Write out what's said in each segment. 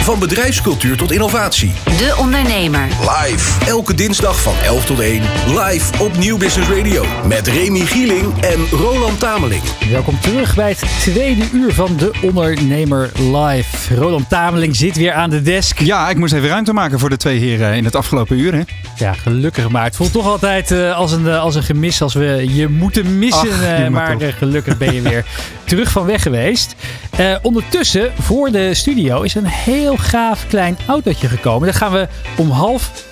Van bedrijfscultuur tot innovatie. De Ondernemer. Live. Elke dinsdag van 11 tot 1. Live op Nieuw Business Radio. Met Remy Gieling en Roland Tameling. Welkom terug bij het tweede uur van De Ondernemer Live. Roland Tameling zit weer aan de desk. Ja, ik moest even ruimte maken voor de twee heren in het afgelopen uur. Hè? Ja, gelukkig maar. Het voelt toch altijd uh, als, een, uh, als een gemis als we je moeten missen. Ach, uh, maar gelukkig ben je weer terug van weg geweest. ondertussen, voor de studio, is een heel gaaf klein autootje gekomen. Daar gaan we om half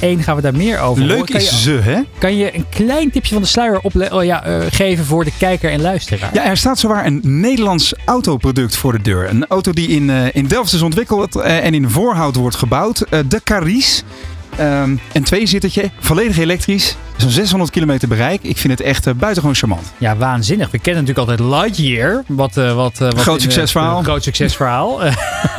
één gaan we daar meer over Leuk is je, ze, hè? Kan je een klein tipje van de sluier op, oh ja, geven voor de kijker en luisteraar? Ja, er staat zowaar een Nederlands autoproduct voor de deur. Een auto die in, in Delft is ontwikkeld en in Voorhout wordt gebouwd. de Caris. Um, een tweezittertje, volledig elektrisch. Zo'n 600 kilometer bereik. Ik vind het echt uh, buitengewoon charmant. Ja, waanzinnig. We kennen natuurlijk altijd Lightyear. Wat, uh, wat, uh, wat groot succesverhaal. Een groot succesverhaal.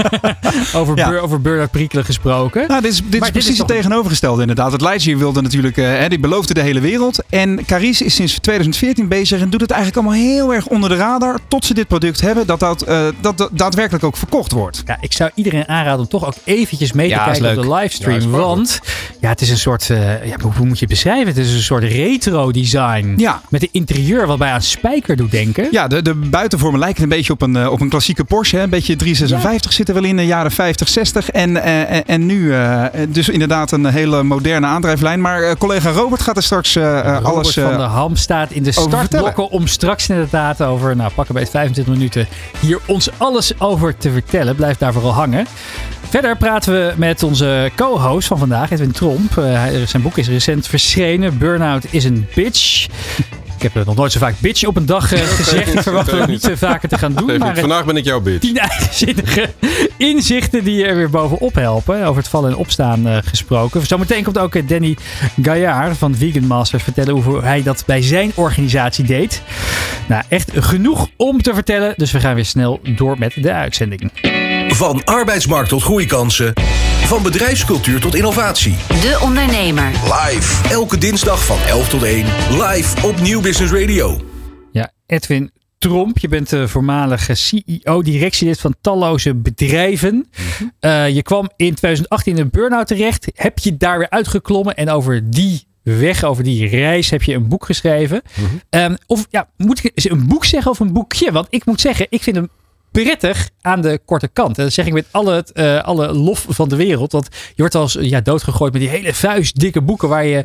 over, ja. over prikkelen gesproken. Nou, dit is, dit is precies dit is het tegenovergestelde inderdaad. Het Lightyear wilde natuurlijk, hè, die beloofde de hele wereld. En Caris is sinds 2014 bezig en doet het eigenlijk allemaal heel erg onder de radar. Tot ze dit product hebben, dat dat, dat daadwerkelijk ook verkocht wordt. Ja, ik zou iedereen aanraden om toch ook eventjes mee te ja, kijken op de livestream. Ja, want ja, het is een soort, ja, hoe, moet je het beschrijven? Het is een soort retro design. Ja. Met een interieur wat mij aan Spijker doet denken. Ja, de, de buitenvormen lijken een beetje op een, uh, op een klassieke Porsche. Hè? Een beetje 356 ja. zit er wel in de jaren 50, 60. En, uh, en nu uh, dus inderdaad een hele moderne aandrijflijn. Maar collega Robert gaat er straks Robert alles van der Ham staat in de startblokken om straks inderdaad over, nou pakken bij 25 minuten, hier ons alles over te vertellen. Blijf daar vooral hangen. Verder praten we met onze co-host van vandaag, Edwin Tromp. Uh, zijn boek is recent verschenen. Burnout is een bitch. Ik heb nog nooit zo vaak bitch op een dag uh, gezegd. Ik verwacht het niet zo vaker te gaan doen. Maar vandaag ben ik jouw bitch. Tien eigenzinnige inzichten die je er weer bovenop helpen. Over het vallen en opstaan uh, gesproken. Zometeen komt ook Danny Gaillard van Vegan Masters vertellen hoe hij dat bij zijn organisatie deed. Nou, echt genoeg om te vertellen. Dus we gaan weer snel door met de uitzending. Van arbeidsmarkt tot groeikansen. Van bedrijfscultuur tot innovatie. De Ondernemer. Live. Elke dinsdag van 11 tot 1. Live op Nieuw Business Radio. Ja, Edwin Tromp, je bent de voormalige CEO, directielid van talloze bedrijven. Mm-hmm. Uh, je kwam in 2018 in een burn-out terecht. Heb je daar weer uitgeklommen en over die weg, over die reis, heb je een boek geschreven. Mm-hmm. Um, of ja, moet ik een boek zeggen of een boekje? Want ik moet zeggen, ik vind hem prettig aan de korte kant. En dat zeg ik met alle, uh, alle lof van de wereld. Want je wordt als ja, doodgegooid met die hele vuist dikke boeken waar je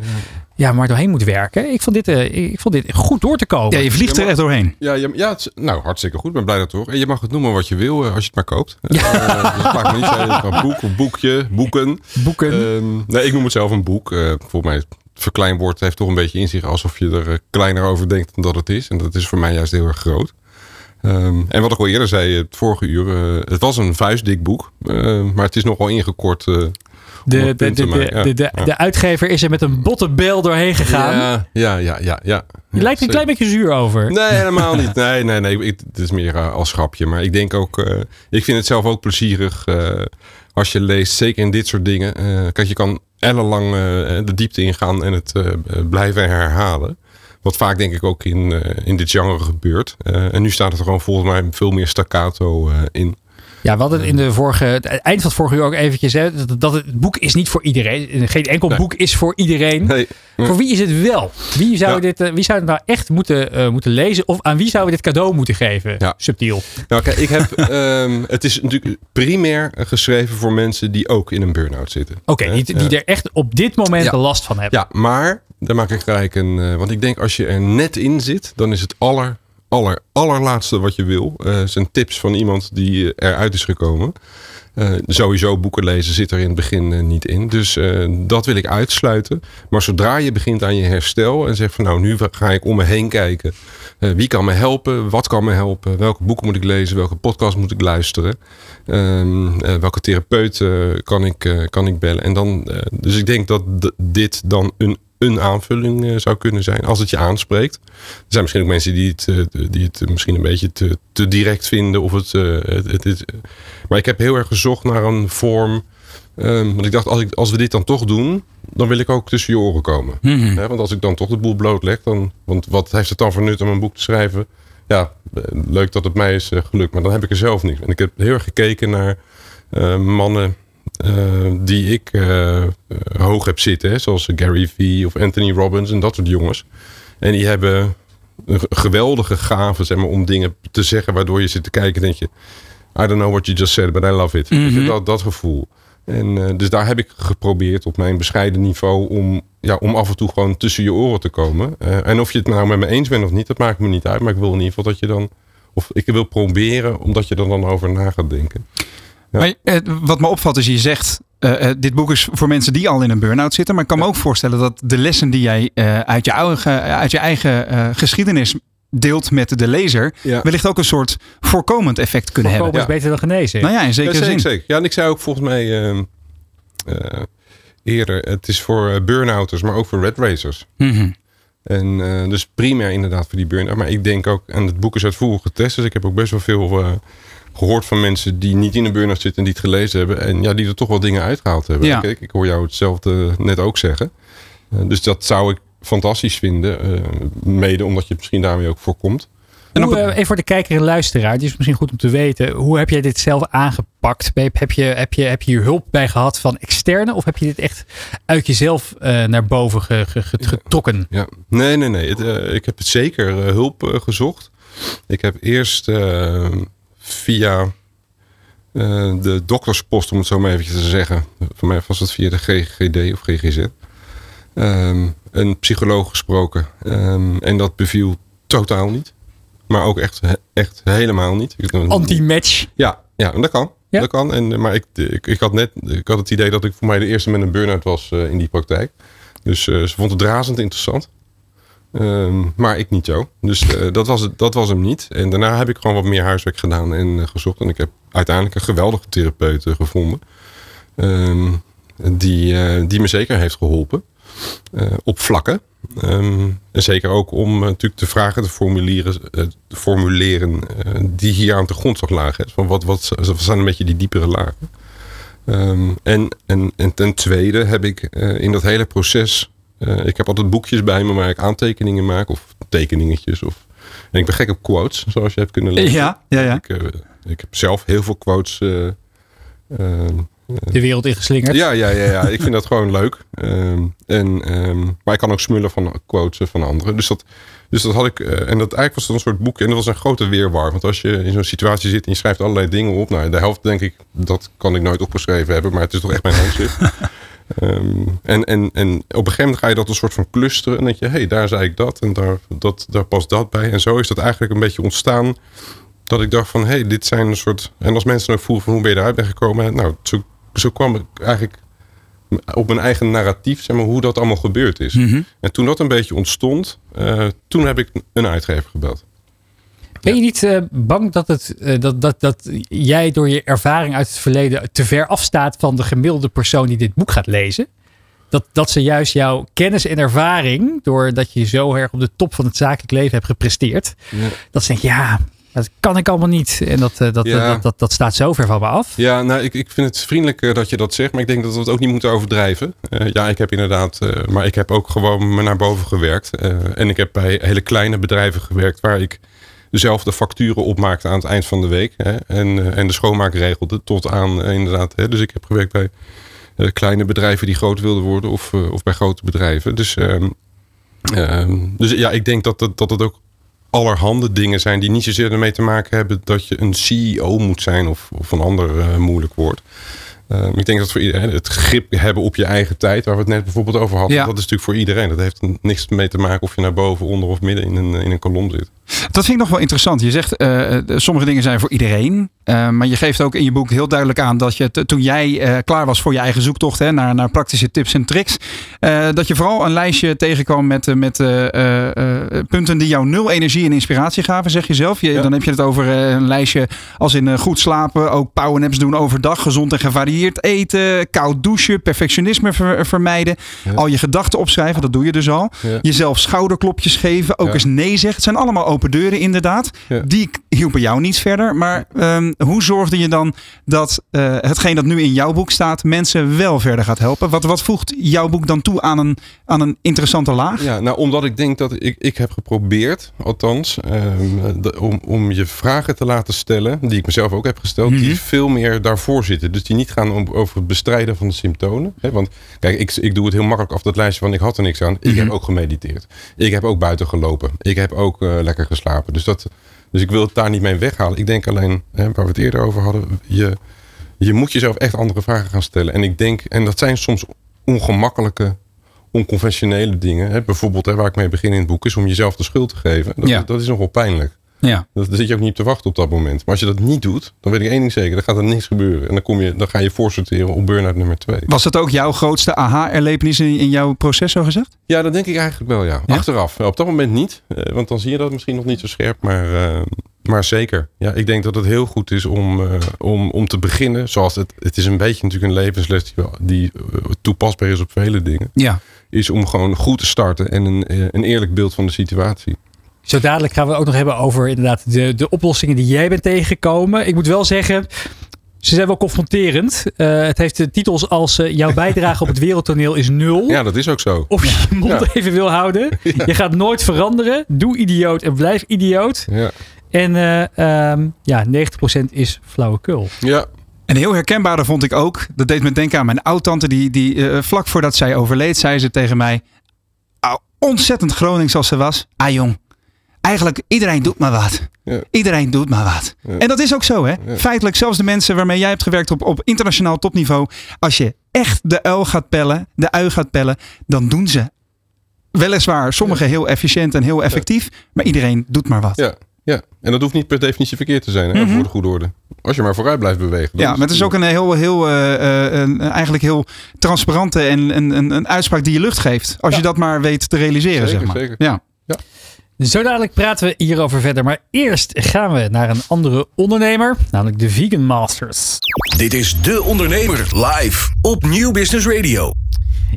ja, maar doorheen moet werken. Ik vond dit, uh, ik vond dit goed door te komen. Ja, je vliegt er echt doorheen. Ja, ja, ja het, nou hartstikke goed. Ik ben blij dat toch. En je mag het noemen wat je wil uh, als je het maar koopt. Ja. Uh, maakt me niet uit. Een boek of boekje, boeken. Boeken. Um, nee, ik noem het zelf een boek. volgens mij verkleinwoord heeft toch een beetje in zich alsof je er kleiner over denkt dan dat het is. En dat is voor mij juist heel erg groot. Um, en wat ik al eerder zei, het vorige uur, uh, het was een vuistdik boek, uh, maar het is nogal ingekort. Uh, de, de, de, ja, de, de, ja. de, uitgever is er met een botte bel doorheen gegaan. Ja, ja, ja, ja. ja. Je lijkt er een klein beetje zuur over. Nee, helemaal niet. Nee, nee, nee. Ik, het is meer als grapje. Maar ik denk ook, ik vind het zelf ook plezierig als je leest, zeker in dit soort dingen. kijk, je kan ellenlang de diepte ingaan en het blijven herhalen. Wat vaak denk ik ook in, uh, in dit genre gebeurt. Uh, en nu staat er gewoon volgens mij veel meer staccato uh, in. Ja, we hadden het in de vorige, het eind van het vorige uur ook eventjes. Hè, dat, dat het boek is niet voor iedereen. Geen enkel nee. boek is voor iedereen. Nee. Voor wie is het wel? Wie zou, ja. dit, wie zou het nou echt moeten, uh, moeten lezen? Of aan wie zouden we dit cadeau moeten geven? Ja. Subtiel. Nou, kijk, ik heb, um, het is natuurlijk primair geschreven voor mensen die ook in een burn-out zitten. Oké, okay, die, die er echt op dit moment last van hebben. Ja, maar daar maak ik gelijk een. Uh, want ik denk als je er net in zit, dan is het aller, aller, allerlaatste wat je wil. Uh, zijn tips van iemand die eruit is gekomen. Sowieso boeken lezen zit er in het begin niet in. Dus dat wil ik uitsluiten. Maar zodra je begint aan je herstel en zegt van nou nu ga ik om me heen kijken. wie kan me helpen? Wat kan me helpen? Welke boeken moet ik lezen? Welke podcast moet ik luisteren? Um, welke therapeut kan, ik, kan ik bellen? En dan, dus ik denk dat dit dan een een aanvulling uh, zou kunnen zijn als het je aanspreekt. Er zijn misschien ook mensen die het, uh, die het misschien een beetje te, te direct vinden. Of het, uh, het, het, het, maar ik heb heel erg gezocht naar een vorm. Um, want ik dacht, als, ik, als we dit dan toch doen, dan wil ik ook tussen je oren komen. Mhm. He, want als ik dan toch de boel blootleg, dan. Want wat heeft het dan voor nut om een boek te schrijven? ja, eh, leuk dat het mij is eh, gelukt, maar dan heb ik er zelf niet. En ik heb heel erg gekeken naar eh, mannen eh, die ik eh, eh, hoog heb zitten, hè, zoals Gary Vee of Anthony Robbins en dat soort jongens. En die hebben een geweldige gave zeg maar, om dingen te zeggen waardoor je zit te kijken en denk je, I don't know what you just said, but I love it. Je, dat, dat gevoel. En eh, dus daar heb ik geprobeerd op mijn bescheiden niveau om, ja, om af en toe gewoon tussen je oren te komen. Eh, en of je het nou met me eens bent of niet, dat maakt me niet uit. Maar ik wil in ieder geval dat je dan, of ik wil proberen omdat je er dan over na gaat denken. Ja. Maar eh, wat me opvalt is, je zegt, eh, eh, dit boek is voor mensen die al in een burn-out zitten. Maar ik kan me ook voorstellen dat de lessen die jij eh, uit, je eigen, uit je eigen eh, geschiedenis deelt met de lezer, Ja. wellicht ook een soort voorkomend effect kunnen Voorkomen hebben. is beter dan genezen. Nou ja, in zekere ja, zeker, zin. zeker. Ja, en ik zei ook volgens mij ehm, eh, eerder, het is voor burn-outers, maar ook voor red racers. Mhm. En eh, dus primair inderdaad voor die burn-out. Maar ik denk ook, en het boek is uitvoerig getest, dus ik heb ook best wel veel eh, gehoord van mensen die niet in een burn-out zitten en die het gelezen hebben. En ja, die er toch wel dingen uitgehaald hebben. Ja. Kijk, ik hoor jou hetzelfde net ook zeggen. Eh, dus dat zou ik fantastisch vinden. eh, mede omdat je het misschien daarmee ook voorkomt. En Hoe, eh, even voor de kijker en luisteraar, het is misschien goed om te weten. Hoe heb jij dit zelf aangepakt? Heb je, heb je, heb je hier hulp bij gehad van externe? Of heb je dit echt uit jezelf eh, naar boven ge- ge- ge- getrokken? Ja, nee, nee, nee. Het, ik heb het zeker hulp gezocht. Ik heb eerst via eh, de dokterspost, om het zo maar eventjes te zeggen. Voor mij was het via de GGD of GGZ. ehm, een psycholoog gesproken. Ehm, en dat beviel totaal niet. Maar ook echt, echt helemaal niet. Anti-match. ja, ja, dat kan. Ja? Dat kan. En, maar ik, ik, ik had net ik had het idee dat ik voor mij de eerste met een burn-out was eh, in die praktijk. Dus eh, ze vond het razend interessant. Ehm, maar ik niet zo. Dus eh, dat, was dat was hem niet. En daarna heb ik gewoon wat meer huiswerk gedaan en eh, gezocht. En ik heb uiteindelijk een geweldige therapeut eh, gevonden. Ehm, die, die me zeker heeft geholpen. eh, op vlakken. Ehm, en zeker ook om natuurlijk de vragen te formuleren, formuleren die hier aan de grondslag lagen. Van wat, wat, wat zijn een beetje die diepere lagen. En, en, en ten tweede heb ik in dat hele proces. Eh, ik heb altijd boekjes bij me waar ik aantekeningen maak of tekeningetjes. Of, en ik ben gek op quotes, zoals je hebt kunnen lezen. Ja, ja, ja. Ik, eh, ik heb zelf heel veel quotes. eh, ehm, De wereld ingeslingerd. ja, ja, ja, ja. ik vind dat gewoon leuk. Ehm, en, ehm, maar ik kan ook smullen van quotes van anderen. Dus dat, dus dat had ik. en dat eigenlijk was het een soort boek. En dat was een grote weerwar. Want als je in zo'n situatie zit en je schrijft allerlei dingen op. Nou, de helft denk ik, dat kan ik nooit opgeschreven hebben. Maar het is toch echt mijn handschrift. Ehm, en, en, en op een gegeven moment ga je dat een soort van clusteren. En denk je, hé, hey, daar zei ik dat. En daar, dat, daar past dat bij. En zo is dat eigenlijk een beetje ontstaan. Dat ik dacht van, hé, hey, dit zijn een soort... En als mensen ook vroegen van, hoe ben je eruit bent gekomen? Nou, zo, zo kwam ik eigenlijk op mijn eigen narratief, zeg maar, hoe dat allemaal gebeurd is. Mhm. En toen dat een beetje ontstond, eh, toen heb ik een uitgever gebeld. Ben je niet eh, bang dat, het, eh, dat, dat, dat jij door je ervaring uit het verleden te ver afstaat van de gemiddelde persoon die dit boek gaat lezen? Dat, dat ze juist jouw kennis en ervaring, doordat je zo erg op de top van het zakelijk leven hebt gepresteerd, dat ze denken, ja, dat kan ik allemaal niet. En dat, eh, dat, Ja. dat, dat, dat staat zo ver van me af. Ja, nou, ik, ik vind het vriendelijk dat je dat zegt, maar ik denk dat we het ook niet moeten overdrijven. Ja, ik heb inderdaad, maar ik heb ook gewoon me naar boven gewerkt. En ik heb bij hele kleine bedrijven gewerkt waar ik zelf de facturen opmaakte aan het eind van de week. Hè, en, eh, en de schoonmaak regelde tot aan eh, inderdaad. Hè, dus ik heb gewerkt bij eh, kleine bedrijven die groot wilden worden of, of bij grote bedrijven. Dus, ehm, ehm, dus ja, ik denk dat, dat, dat het ook allerhande dingen zijn die niet zozeer ermee te maken hebben dat je een CEO moet zijn of, of een ander moeilijk woord. Ehm, ik denk dat voor iedereen het grip hebben op je eigen tijd, waar we het net bijvoorbeeld over hadden, Ja. dat is natuurlijk voor iedereen. Dat heeft niks mee te maken of je naar boven, onder of midden in een, in een kolom zit. Dat vind ik nog wel interessant. Je zegt, eh, eh, sommige dingen zijn voor iedereen. Eh, maar je geeft ook in je boek heel duidelijk aan dat je toen jij klaar was voor je eigen zoektocht hè, naar, naar praktische tips en tricks. dat je vooral een lijstje tegenkwam met, met punten die jou nul energie en inspiratie gaven, zeg je zelf. Je, Ja. Dan heb je het over een lijstje als in goed slapen, ook powernaps doen overdag, gezond en gevarieerd eten, koud douchen, perfectionisme ver- vermijden. Ja. Al je gedachten opschrijven, dat doe je dus al. Ja. Jezelf schouderklopjes geven, ook eens nee zeggen. Het zijn allemaal open deuren inderdaad. Ja. Die hielpen jou niet verder. Maar ehm, hoe zorgde je dan dat eh, hetgeen dat nu in jouw boek staat mensen wel verder gaat helpen? Wat, wat voegt jouw boek dan toe aan een, aan een interessante laag? Ja, nou, omdat ik denk dat ik, ik heb geprobeerd, althans, ehm, de- om, om je vragen te laten stellen, die ik mezelf ook heb gesteld, Mhm. die veel meer daarvoor zitten. Dus die niet gaan om, over het bestrijden van de symptomen. Hè? Want kijk, ik, ik doe het heel makkelijk af dat lijstje van ik had er niks aan. Ik Mhm. heb ook gemediteerd. Ik heb ook buiten gelopen. Ik heb ook eh, lekker geslapen. Dus, dat, dus ik wil het daar niet mee weghalen. Ik denk alleen, hè, waar we het eerder over hadden, je, je moet jezelf echt andere vragen gaan stellen. En ik denk, en dat zijn soms ongemakkelijke onconventionele dingen. Hè, bijvoorbeeld hè, waar ik mee begin in het boek is om jezelf de schuld te geven. Dat, Ja. dat is nogal pijnlijk. Ja. Daar zit je ook niet op te wachten op dat moment. Maar als je dat niet doet, dan weet ik één ding zeker. Dan gaat er niks gebeuren. En dan, kom je, dan ga je voorsorteren op burn-out nummer twee. Was dat ook jouw grootste aha-erlevenis in, in jouw proces, zo gezegd? Ja, dat denk ik eigenlijk wel, ja. Ja? Achteraf. Op dat moment niet. eh, Want dan zie je dat misschien nog niet zo scherp. Maar, eh, maar zeker. Ja, ik denk dat het heel goed is om, eh, om, om te beginnen. Zoals het, het is een beetje natuurlijk een levensles die, wel- die toepasbaar is op vele dingen. Ja. Is om gewoon goed te starten en een, een eerlijk beeld van de situatie. Zo dadelijk gaan we ook nog hebben over inderdaad de, de oplossingen die jij bent tegengekomen. Ik moet wel zeggen, ze zijn wel confronterend. Eh, het heeft de titels als eh, jouw bijdrage op het wereldtoneel is nul. Ja, dat is ook zo. Of je je mond Ja. even wil houden. Je gaat nooit veranderen. Doe idioot en blijf idioot. Ja. En eh, ehm, ja, 90% is flauwekul. Ja, En heel herkenbaar vond ik ook, dat deed me denken aan mijn oud-tante, die, die vlak voordat zij overleed, zei ze tegen mij, "Ah, ontzettend Gronings als ze was, ah jong, eigenlijk iedereen doet maar wat. Ja. Iedereen doet maar wat. Ja. En dat is ook zo hè. Ja. Feitelijk, zelfs de mensen waarmee jij hebt gewerkt op, op internationaal topniveau, als je echt de uil gaat pellen, de ui gaat pellen, dan doen ze. Weliswaar, sommigen heel efficiënt en heel effectief, maar iedereen doet maar wat. ja, ja. En dat hoeft niet per definitie verkeerd te zijn, hè, Mhm. voor de goede orde. Als je maar vooruit blijft bewegen. Ja, maar het is ook een heel, heel eh, eh, een, eigenlijk heel transparante en een, een, een uitspraak die je lucht geeft. Als je dat maar weet te realiseren, Zeker, zeg maar. zeker. Ja. Zo dadelijk praten we hierover verder. Maar eerst gaan we naar een andere ondernemer. Namelijk de Vegan Masters. Dit is De Ondernemer live op Nieuw Business Radio.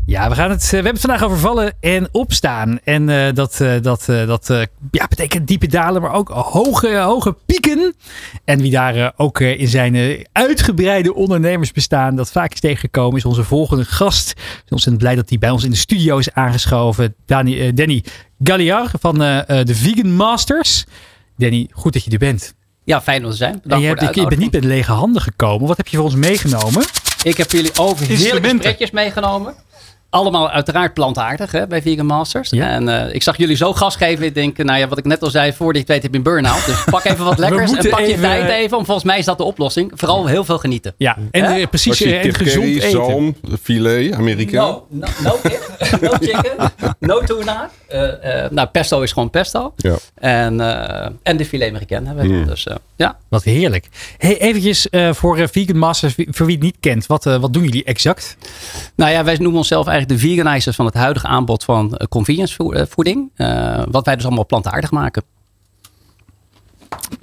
Ja, we, gaan het, eh, we hebben het vandaag over vallen en opstaan. En eh, dat, eh, dat, dat ja, betekent diepe dalen, maar ook hoge, hoge pieken. En wie daar ook in zijn uitgebreide ondernemersbestaan dat vaak is tegengekomen, is onze volgende gast. Ik ben ontzettend blij dat hij bij ons in de studio is aangeschoven. Dani, Danny Galliard van eh, eh, de Vegan Masters. Danny, goed dat je er bent. Ja, fijn om te zijn. En Bedankt je, voor hebt, je bent niet met lege handen gekomen. Wat heb je voor ons meegenomen? Ik heb jullie over heerlijke gesprekjes meegenomen. Allemaal uiteraard plantaardig hè, bij Vegan Masters. Ja. En eh, ik zag jullie zo gas geven. Ik denk, nou ja, wat ik net al zei, voordat je het weet heb je een burn-out. Dus pak even wat lekkers en pak je even- tijd even. Want volgens mij is dat de oplossing. Vooral heel veel genieten. Ja, en Hè? eh, precies je eh, en gezond curry, eten. zalm, filet, Amerikaan. No, no, no chicken, no tuna. Eh, eh, nou, pesto is gewoon pesto. Ja. En, eh, en de filet americain hebben we. Mm. Dus eh, ja. Wat heerlijk. Hey, eventjes eh, voor eh, Vegan Masters, voor wie het niet kent. Wat, eh, wat doen jullie exact? Nou ja, wij noemen onszelf eigenlijk de veganizers van het huidige aanbod van eh, convenience eh, voeding. Eh, wat wij dus allemaal plantaardig maken.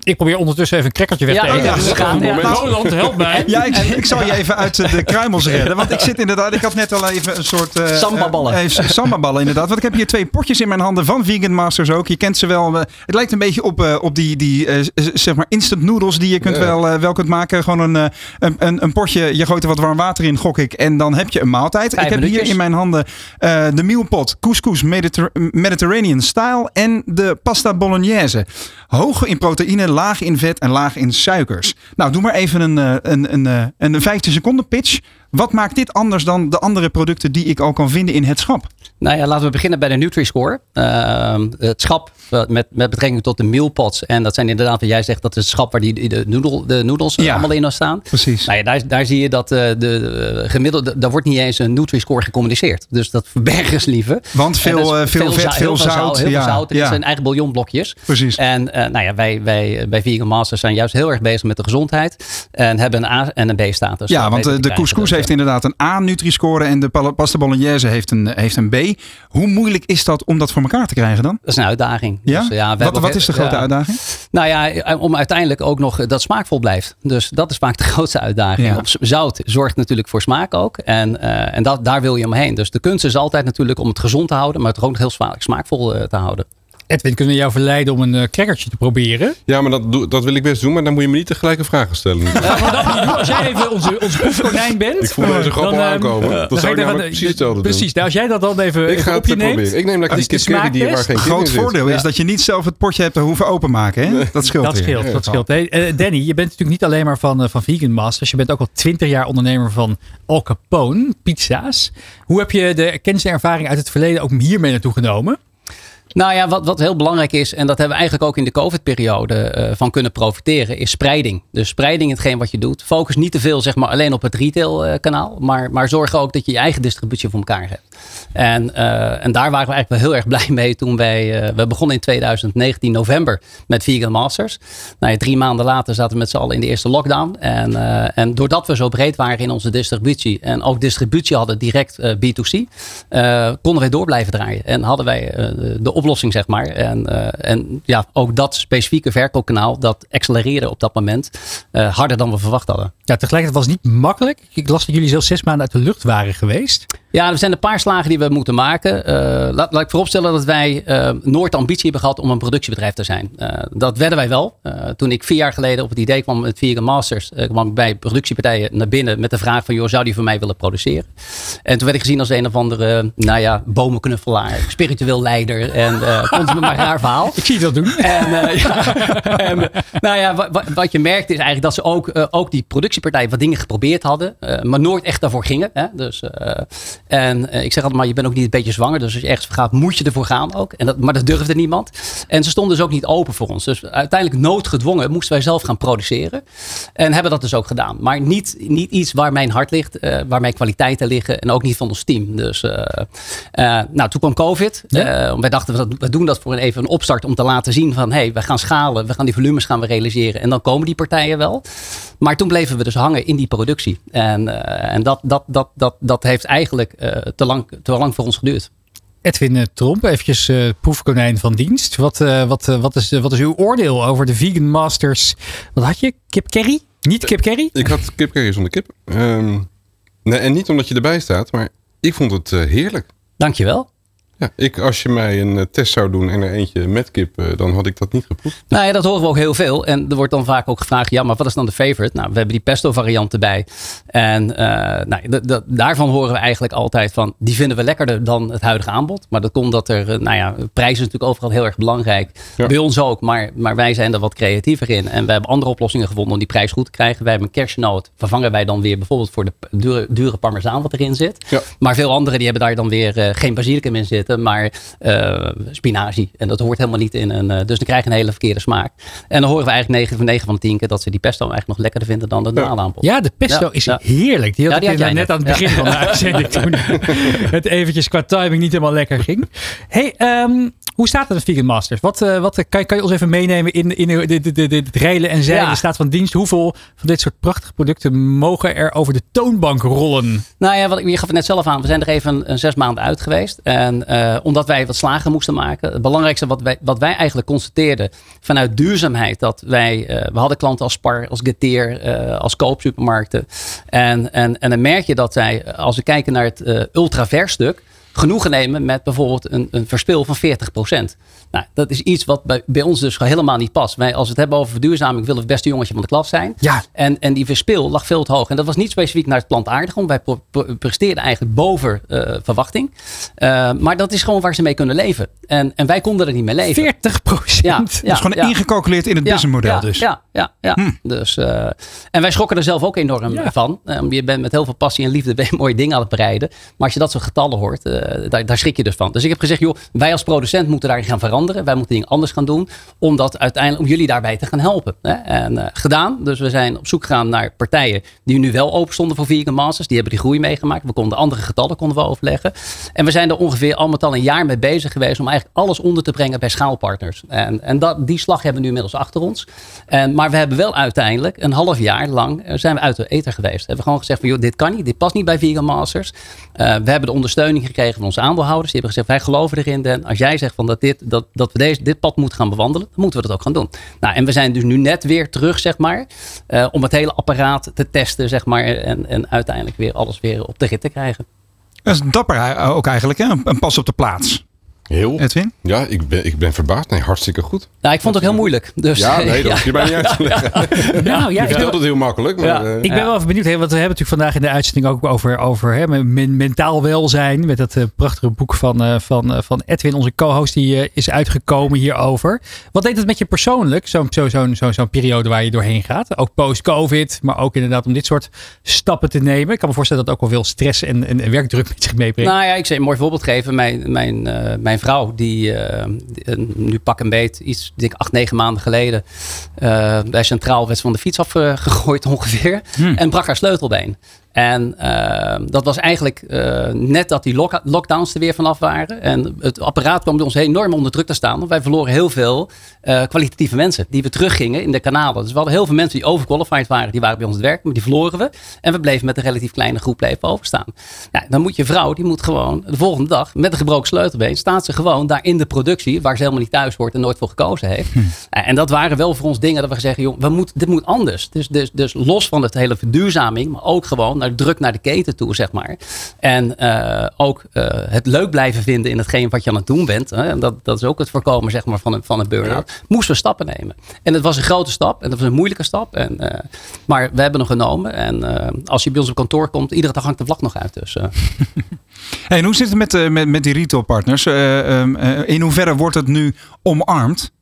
Ik probeer ondertussen even een crackertje weg Ja, te eten. ja, Dus gaan, ja. Roland, help mij. Ja, ik, ik zal je even uit de kruimels redden. Want ik zit inderdaad, ik had net al even een soort... eh, Sambaballen. eh, sambaballen inderdaad. Want ik heb hier twee potjes in mijn handen van Vegan Masters ook. Je kent ze wel. eh, het lijkt een beetje op, eh, op die, die zeg maar instant noodles die je kunt wel, wel kunt maken. Gewoon een, een, een, een potje, je gooit er wat warm water in, gok ik. En dan heb je een maaltijd. Vijf ik heb hier in mijn handen eh, de mealpot couscous Mediter- Mediterranean style en de pasta bolognese. Hoog in proteïne, laag in vet en laag in suikers. Nou, doe maar even een, eh, een, een, eh, een 15 seconden pitch. Wat maakt dit anders dan de andere producten die ik al kan vinden in het schap? Nou ja, laten we beginnen bij de Nutri-Score. Ehm, het schap eh, met, met betrekking tot de mealpots. En dat zijn inderdaad, wat jij zegt, dat is het schap waar die, de, noedel, de noedels Ja. allemaal in staan. Precies. Nou ja, daar, daar zie je dat eh, de eh, gemiddelde, daar wordt niet eens een Nutri-Score gecommuniceerd. Dus dat verbergen ze liever. Want veel, eh, veel vet, za- veel zout. Heel Ja, veel zout. Het zijn eigen bouillonblokjes. Precies. En nou ja, wij, wij bij Vegan Masters zijn juist heel erg bezig met de gezondheid. En hebben een A- en een B-status. Ja, want de couscous heeft inderdaad een A Nutri-score en de pasta bolognese heeft een, heeft een B. Hoe moeilijk is dat om dat voor elkaar te krijgen dan? Dat is een uitdaging. Ja? Dus, ja wat, wat is de grote ja. uitdaging? Nou ja, eh, om uiteindelijk ook nog dat smaakvol blijft. Dus dat is vaak de grootste uitdaging. Ja. Op z- zout zorgt natuurlijk voor smaak ook. En, eh, en dat, daar wil je omheen. Dus de kunst is altijd natuurlijk om het gezond te houden, maar het ook nog heel sma- smaakvol eh, te houden. Edwin, kunnen we jou verleiden om een uh, crackertje te proberen? Ja, maar dat, doe- dat wil ik best doen. Maar dan moet je me niet tegelijkertijd vragen stellen. Ja, maar dat moet je doen. Als jij even onze, onze proefkonijn bent. Ik voel deze grap al ehm, aankomen. dan zou ik even- precies hetzelfde doen. Precies. Nou, als jij dat dan even, Ik even ga op het je neemt. proberen. Ik neem lekker Dat die is de kip curry die waar geen Groot voordeel is dat je niet zelf het potje hebt hoeven openmaken. Hè? Dat scheelt Dat weer. scheelt, dat scheelt. Hey, eh, Danny, je bent natuurlijk niet alleen maar van, eh, van Vegan Masters. Je bent ook al twintig jaar ondernemer van Al Capone pizza's. Hoe heb je de kennis en ervaring uit het verleden ook hiermee naartoe genomen? Nou ja, wat, wat heel belangrijk is, en dat hebben we eigenlijk ook in de COVID-periode eh, van kunnen profiteren, is spreiding. Dus spreiding in hetgeen wat je doet. Focus niet te veel zeg maar, alleen op het retailkanaal, maar, maar zorg ook dat je je eigen distributie voor elkaar hebt. En, eh, en daar waren we eigenlijk wel heel erg blij mee toen wij, we begonnen in 2019 november met Vegan Masters. Nou, ja, drie maanden later zaten we met z'n allen in de eerste lockdown. En, en doordat we zo breed waren in onze distributie en ook distributie hadden direct eh, B2C, eh, konden wij door blijven draaien. En hadden wij de oplossing, zeg maar. En, eh, en ja, ook dat specifieke verkoopkanaal, dat accelereerde op dat moment eh, harder dan we verwacht hadden. Ja, tegelijkertijd was het niet makkelijk. Ik las dat jullie zelfs zes maanden uit de lucht waren geweest. Ja, er zijn een paar slagen die we moeten maken. Eh, laat, laat ik vooropstellen dat wij eh, nooit de ambitie hebben gehad om een productiebedrijf te zijn. Eh, dat werden wij wel. Toen ik vier jaar geleden op het idee kwam met Vegan Masters, kwam ik bij productiepartijen naar binnen met de vraag van, joh, zou die voor mij willen produceren? En toen werd ik gezien als een of andere, nou ja, bomenknuffelaar, spiritueel leider en vond me maar raar verhaal. Ik zie dat doen. En, ja, en, nou ja, wa- wa- wat je merkt is eigenlijk dat ze ook, ook die productiepartijen wat dingen geprobeerd hadden, maar nooit echt daarvoor gingen. Hè? Dus, en eh, ik zeg altijd maar, je bent ook niet een beetje zwanger, dus als je ergens gaat, moet je ervoor gaan ook. En dat, maar dat durfde niemand. En ze stonden dus ook niet open voor ons. Dus uiteindelijk noodgedwongen moesten wij zelf gaan produceren. En hebben dat dus ook gedaan. Maar niet, niet iets waar mijn hart ligt, eh, waar mijn kwaliteiten liggen en ook niet van ons team. Dus eh, nou, toen kwam COVID. Ja. Wij dachten, we, we doen dat voor een, even een opstart om te laten zien van, hé, hey, we gaan schalen, we gaan die volumes gaan we realiseren en dan komen die partijen wel. Maar toen bleven we dus hangen in die productie. En, eh, en dat, dat, dat, dat, dat heeft eigenlijk eh, te, lang, te lang voor ons geduurd. Edwin eh, Tromp, eventjes eh, proefkonijn van dienst. Wat, eh, wat, wat, is, wat is uw oordeel over de Vegan Masters? Wat had je? Kip curry? Niet kip curry? Ik had kip curry zonder kip. Ehm, nee, en niet omdat je erbij staat, maar ik vond het eh, heerlijk. Dankjewel. Ja, ik, als je mij een eh, test zou doen en er eentje met kip, eh, dan had ik dat niet geproefd. Nou ja, dat horen we ook heel veel. En er wordt dan vaak ook gevraagd, ja, maar wat is dan de favorite? Nou, we hebben die pesto variant erbij. En eh, nou, daarvan horen we eigenlijk altijd van, die vinden we lekkerder dan het huidige aanbod. Maar dat komt dat er, nou ja, prijs is natuurlijk overal heel erg belangrijk. Ja. Bij ons ook, maar, maar wij zijn er wat creatiever in. En we hebben andere oplossingen gevonden om die prijs goed te krijgen. Wij hebben een vervangen wij dan weer bijvoorbeeld voor de dure, dure parmezaan wat erin zit. Ja. Maar veel anderen die hebben daar dan weer geen basilicum in zitten, maar eh, spinazie. En dat hoort helemaal niet in een. eh, dus dan krijg je een hele verkeerde smaak. En dan horen we eigenlijk 9 van 9 van de 10 keer dat ze die pesto eigenlijk nog lekkerder vinden dan de normale aanbod. Ja, de pesto Ja, is ja. heerlijk. Die had Ja, die ik had jij net net. aan het begin van de uitzending toen het eventjes qua timing niet helemaal lekker ging. Hey, ehm, hoe staat het met Vegan Masters? Wat, eh, wat kan, je- kan je ons even meenemen in, in de, de, de, de, het reilen en zeilen, Ja. de staat van dienst? Hoeveel van dit soort prachtige producten mogen er over de toonbank rollen? Nou ja, wat, ik- je gaf het net zelf aan. We zijn er even een, zes maanden uit geweest. En eh, omdat wij wat slagen moesten maken. Het belangrijkste wat wij, wat wij eigenlijk constateerden vanuit duurzaamheid. Dat wij, eh, we hadden klanten als Spar, als Geteer, eh, als koopsupermarkten. En, en, en dan merk je dat eh, als we kijken naar het eh ultravers stuk genoegen nemen met bijvoorbeeld een, een verspil van 40%. Nou, dat is iets wat bij, bij ons dus helemaal niet past. Wij, als we het hebben over verduurzaming, willen we het beste jongetje van de klas zijn. Ja. En, en die verspil lag veel te hoog. En dat was niet specifiek naar het plantaardige. want Wij presteerden eigenlijk boven eh, verwachting. Eh, maar dat is gewoon waar ze mee kunnen leven. En, en wij konden er niet mee leven. 40 procent. Ja, Dat is gewoon ingecalculeerd in het businessmodel ja, dus. Ja, ja, ja. Dus, eh, en wij schrokken er zelf ook enorm van. Eh, je bent met heel veel passie en liefde je mooie dingen aan het bereiden. Maar als je dat soort getallen hoort, daar, daar schrik je dus van. Dus ik heb gezegd, joh, wij als producent moeten daarin gaan veranderen. Wij moeten dingen anders gaan doen. Om dat uiteindelijk, om jullie daarbij te gaan helpen. Hè? En eh, gedaan. Dus we zijn op zoek gegaan naar partijen die nu wel open stonden voor vegan masters. Die hebben die groei meegemaakt. We konden andere getallen konden we overleggen. En we zijn er ongeveer al met al een jaar mee bezig geweest om eigenlijk alles onder te brengen bij schaalpartners. En, en dat, die slag hebben we nu inmiddels achter ons. Maar we hebben wel uiteindelijk een half jaar lang eh, zijn we uit de ether geweest. We hebben gewoon gezegd van joh, dit kan niet, dit past niet bij Vegan Masters. Eh, we hebben de ondersteuning gekregen van onze aandeelhouders. Die hebben gezegd wij geloven erin. Dan als jij zegt van dat, dit, dat, dat we deze, dit pad moeten gaan bewandelen, dan moeten we dat ook gaan doen. Nou, en we zijn dus nu net weer terug, zeg maar, eh, om het hele apparaat te testen, zeg maar. En, en uiteindelijk weer alles weer op de rit te krijgen. Dat is dapper eh, ook eigenlijk, hè? Een pas op de plaats. Heel. Edwin? Ja, ik ben, ik ben verbaasd. Nee, hartstikke goed. Nou, ik vond het ook heel moeilijk. Dus, Ja, nee, dat hoef je mij niet uit te leggen. Nou ja, Je vertelt het heel makkelijk. Maar, Ja. eh, Ik ben wel even benieuwd, hè, want we hebben natuurlijk vandaag in de uitzending ook over, over hè, men- mentaal welzijn. Met dat eh, prachtige boek van, eh, van, eh, van Edwin, onze co-host, die eh, is uitgekomen hierover. Wat deed het met je persoonlijk, zo'n zo, zo, zo, zo'n periode waar je doorheen gaat? Ook post-COVID, maar ook inderdaad om dit soort stappen te nemen. Ik kan me voorstellen dat het ook wel veel stress en, en, en werkdruk met zich meebrengt. Nou ja, ik zou een mooi voorbeeld geven. Mijn, mijn, eh, mijn vrouw, die, eh, eh, nu pak een beet, iets, denk acht, negen maanden geleden, eh, bij Centraal werd ze van de fiets afgegooid ongeveer. En brak haar sleutelbeen. En eh, dat was eigenlijk eh, net dat die lock- lockdowns er weer vanaf waren. En het apparaat kwam bij ons enorm onder druk te staan. Want wij verloren heel veel eh, kwalitatieve mensen die we teruggingen in de kanalen. Dus we hadden heel veel mensen die overqualified waren. Die waren bij ons aan het werk, maar die verloren we. En we bleven met een relatief kleine groep blijven overstaan. Ja, dan moet je vrouw, die moet gewoon de volgende dag met een gebroken sleutelbeen, staat ze gewoon daar in de productie, waar ze helemaal niet thuis hoort en nooit voor gekozen heeft. Ja, En dat waren wel voor ons dingen dat we zeggen, joh, we moeten, dit moet anders. Dus, dus, dus los van het hele verduurzaming, maar ook gewoon naar druk naar de keten toe, zeg maar. En eh, ook eh, het leuk blijven vinden in hetgeen wat je aan het doen bent. Hè? Dat, dat is ook het voorkomen zeg maar, van een, van een burn-out. Moesten we stappen nemen. En het was een grote stap en dat was een moeilijke stap. En, eh, maar we hebben hem genomen. En als je bij ons op kantoor komt, iedere dag hangt de vlag nog uit. Dus, Hey, en hoe zit het met, met, met die retailpartners? Eh, ehm, eh, in hoeverre wordt het nu omarmd?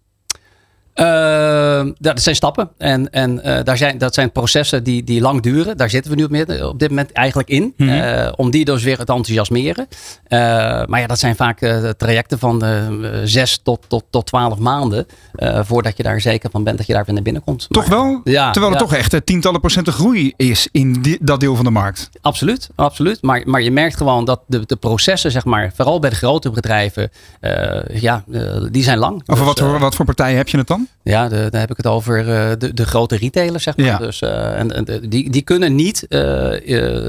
Uh, dat zijn stappen en, en uh, daar zijn, dat zijn processen die, die lang duren. Daar zitten we nu op, dit moment eigenlijk in. Mm -hmm. uh, om die dus weer te enthousiasmeren. Uh, maar ja, dat zijn vaak trajecten van zes tot, tot, tot twaalf maanden. voordat je daar zeker van bent dat je daar weer naar binnen komt. Toch maar, wel? Ja, terwijl het ja. toch echt tientallen procenten groei is in die, dat deel van de markt. Absoluut, absoluut. Maar, maar je merkt gewoon dat de, de processen, zeg maar, vooral bij de grote bedrijven, ja, die zijn lang. Over dus, wat, voor, wat voor partijen heb je het dan? Ja, de, dan heb ik het over uh, de, de grote retailers, zeg maar. Ja. Dus, uh, en, die, die kunnen niet uh,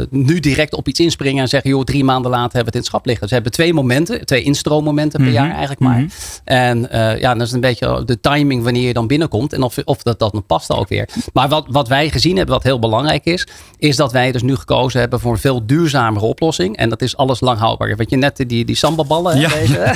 nu direct op iets inspringen en zeggen, joh, drie maanden later hebben we het in het schap liggen. Ze hebben twee momenten, twee instroommomenten per mm -hmm. jaar eigenlijk maar. Mm -hmm. En ja, dat is een beetje de timing wanneer je dan binnenkomt en of, of dat, dat dan past ook weer. Maar wat, wat wij gezien hebben, wat heel belangrijk is, is dat wij dus nu gekozen hebben voor een veel duurzamere oplossing. En dat is alles lang houdbaar. Wat je net, die, die sambalballen, ja. deze,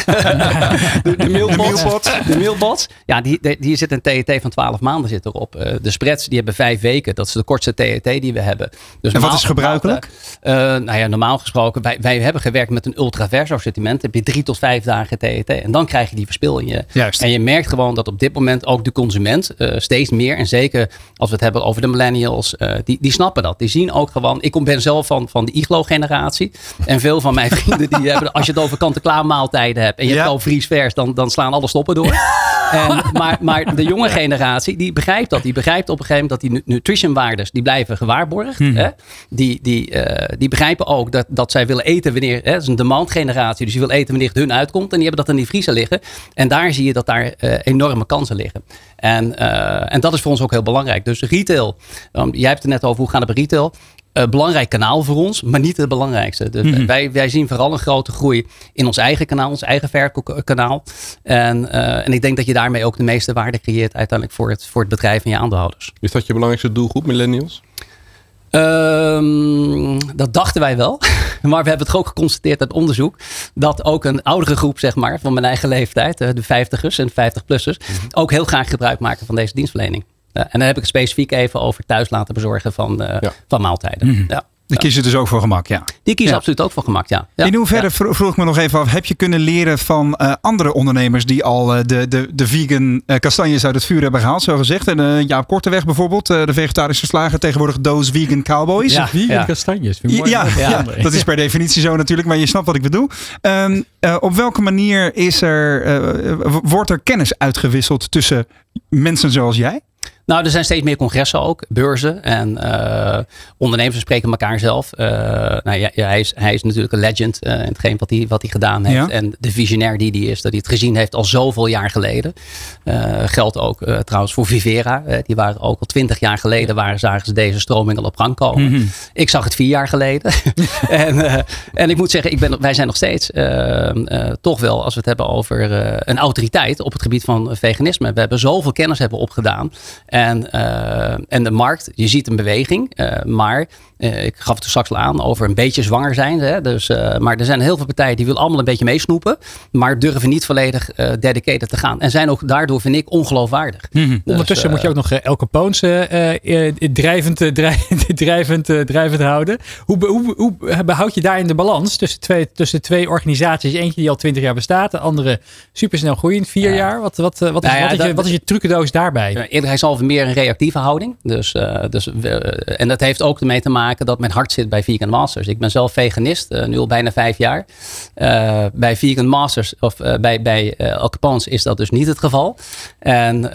de, de mailbots, de mailbots, ja, die, die, die zit een TET van 12 maanden zit erop. Uh, de spreads die hebben vijf weken. Dat is de kortste TET die we hebben. Dus en wat is gebruikelijk? Uh, nou ja, normaal gesproken, wij, wij hebben gewerkt met een ultraverso assortiment. heb je drie tot vijf dagen TET. En dan krijg je die verspilling. Juist. En je merkt gewoon dat op dit moment ook de consument uh, steeds meer. En zeker als we het hebben over de millennials. die, die snappen dat. Die zien ook gewoon. Ik ben zelf van, van de iglo-generatie. En veel van mijn vrienden die hebben. Als je het over kant-en-klaar maaltijden hebt. En je ja. hebt al vriesvers. Dan, dan slaan alle stoppen door. en, maar, maar de jonge generatie, die begrijpt dat. Die begrijpt op een gegeven moment dat die nutritionwaardes, die blijven gewaarborgd. Mhm. Hè? Die, die, uh, die begrijpen ook dat, dat zij willen eten wanneer, hè, het is een demand generatie, dus die wil eten wanneer het hun uitkomt. En die hebben dat in die vriezer liggen. En daar zie je dat daar uh, enorme kansen liggen. En, uh, en dat is voor ons ook heel belangrijk. Dus retail, um, jij hebt het net over hoe gaat het bij retail. Uh, belangrijk kanaal voor ons, maar niet het belangrijkste. Dus Mhm. mm -hmm. wij, wij zien vooral een grote groei in ons eigen kanaal, ons eigen verkoopkanaal. En, uh, en ik denk dat je daarmee ook de meeste waarde creëert uiteindelijk voor het, voor het bedrijf en je aandeelhouders. Is dat je belangrijkste doelgroep, millennials? Um, dat dachten wij wel. Maar we hebben het ook geconstateerd uit onderzoek. Dat ook een oudere groep, zeg maar, van mijn eigen leeftijd, de 50ers en 50-plussers, mm -hmm. ook heel graag gebruik maken van deze dienstverlening. Ja, en dan heb ik het specifiek even over thuis laten bezorgen van, uh, ja. van maaltijden. Mm -hmm. ja. Die kiezen dus ook voor gemak, ja. Die kiezen absoluut ook voor gemak, ja. In hoeverre, vroeg ik me nog even af, heb je kunnen leren van uh, andere ondernemers die al uh, de, de, de vegan uh, kastanjes uit het vuur hebben gehaald, zo gezegd? En Jaap Korteweg bijvoorbeeld, de vegetarische slager, tegenwoordig doos vegan cowboys. Ja, vegan kastanjes. Ja, ja, ja, dat is per definitie zo natuurlijk, maar je snapt wat ik bedoel. Um, op welke manier is er, wordt er kennis uitgewisseld tussen mensen zoals jij? Nou, er zijn steeds meer congressen ook, beurzen. En uh, ondernemers spreken elkaar zelf. Uh, nou, ja, ja, hij, is, hij is natuurlijk een legend uh, in hetgeen wat hij, wat hij gedaan heeft. Ja. En de visionair die hij is, dat hij het gezien heeft al zoveel jaar geleden. geldt ook trouwens voor Vivera. die waren ook al twintig jaar geleden, waren, zagen ze deze stroming al op gang komen. Mhm. Ik zag het vier jaar geleden. en, en ik moet zeggen, ik ben, wij zijn nog steeds toch wel, als we het hebben over een autoriteit op het gebied van veganisme. We hebben zoveel kennis hebben opgedaan. En, eh, en de markt, je ziet een beweging. eh, maar ik gaf het er straks al aan over een beetje zwanger zijn. Hè? Dus, eh, maar er zijn heel veel partijen die willen allemaal een beetje meesnoepen. Maar durven niet volledig eh dedicated te gaan. En zijn ook daardoor, vind ik, ongeloofwaardig. Dus, Ondertussen eh, moet je ook nog eh, El Capone's eh, eh, eh, drijvend, eh, drijvend, drijvend, eh, drijvend houden. Hoe, hoe, hoe behoud je daarin de balans tussen twee, tussen twee organisaties? Eentje die al twintig jaar bestaat, de andere supersnel groeiend, vier Ja. jaar. Wat, wat, eh, wat, is, Nou ja, wat, is je, wat is je trucendoos daarbij? Eerder, hij zal meer een reactieve houding. Dus, eh, dus, en dat heeft ook ermee te maken dat mijn hart zit bij Vegan Masters. Ik ben zelf veganist, eh, nu al bijna vijf jaar. Eh, bij Vegan Masters of eh, bij, bij Al Capone's is dat dus niet het geval. En,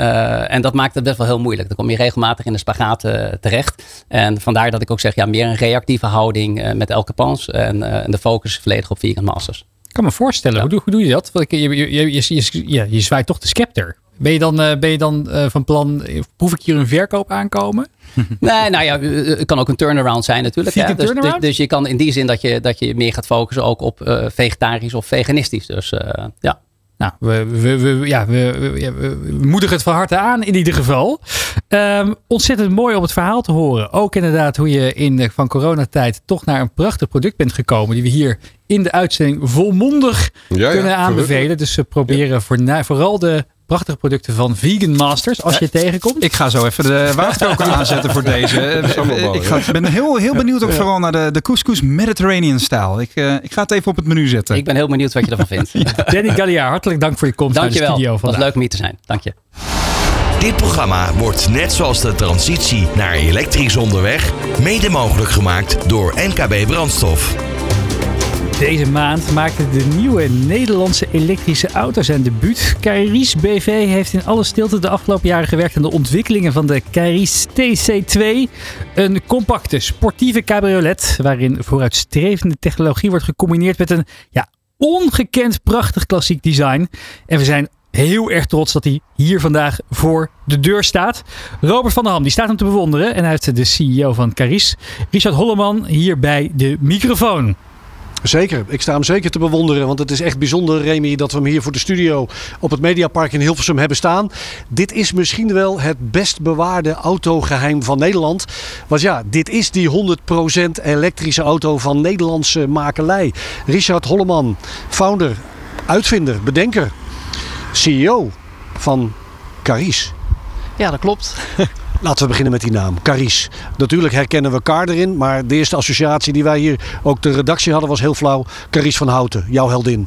en dat maakt het best wel heel moeilijk. Dan kom je regelmatig in de spagaat terecht. En vandaar dat ik ook zeg, ja, meer een reactieve houding met El Capone's. En, en de focus volledig op Vegan Masters. Ik kan me voorstellen. Ja. Hoe, doe, hoe doe je dat? Want ik- Je, je, je, je, je zwaait toch de scepter. Ben je dan, eh, ben je dan eh, van plan, eh, proef ik hier een verkoop aankomen? Nee, nou ja, eh, het kan ook een turnaround zijn natuurlijk. Hè. Dus, dus, turnaround? dus je kan in die zin dat je, dat je meer gaat focussen ook op eh, vegetarisch of veganistisch. Dus eh, ja. Nou, we, we, we, ja, we, we, ja, we- we moedigen het van harte aan in ieder geval. Ehm, ontzettend mooi om het verhaal te horen. Ook inderdaad hoe je in de van coronatijd toch naar een prachtig product bent gekomen. Die we hier in de uitzending volmondig Ja, ja, kunnen aanbevelen. gelukkig. Dus we proberen voorna- vooral de prachtige producten van Vegan Masters. Als je het tegenkomt. Ik ga zo even de waterkoker aanzetten voor deze. Sambal, Ik ga, ben heel, heel benieuwd ook vooral naar de, de couscous Mediterranean stijl. Ik, eh, ik ga het even op het menu zetten. Ik ben heel benieuwd wat je ervan vindt. Danny Galliard, hartelijk dank voor je komst naar de Dankjewel. studio Het was vandaag. leuk om hier te zijn. Dank je. Dit programma wordt net zoals de transitie naar elektrisch onderweg mede mogelijk gemaakt door NKB Brandstof. Deze maand maakte de nieuwe Nederlandse elektrische auto zijn debuut. Cairis BV heeft in alle stilte de afgelopen jaren gewerkt aan de ontwikkelingen van de Cairis TC2. Een compacte, sportieve cabriolet waarin vooruitstrevende technologie wordt gecombineerd met een ja, ongekend prachtig klassiek design. En we zijn heel erg trots dat hij hier vandaag voor de deur staat. Robert van der Ham, die staat hem te bewonderen. En hij heeft de CEO van Caris, Richard Holleman, hier bij de microfoon. Zeker, ik sta hem zeker te bewonderen. Want het is echt bijzonder, Remy, dat we hem hier voor de studio op het Mediapark in Hilversum hebben staan. Dit is misschien wel het best bewaarde autogeheim van Nederland. Want ja, dit is die 100% elektrische auto van Nederlandse makelij. Richard Holleman, founder, uitvinder, bedenker, CEO van Caris. Ja, dat klopt. Laten we beginnen met die naam, Caris. Natuurlijk herkennen we Car erin, maar de eerste associatie die wij hier ook de redactie hadden was heel flauw. Caris van Houten, jouw heldin.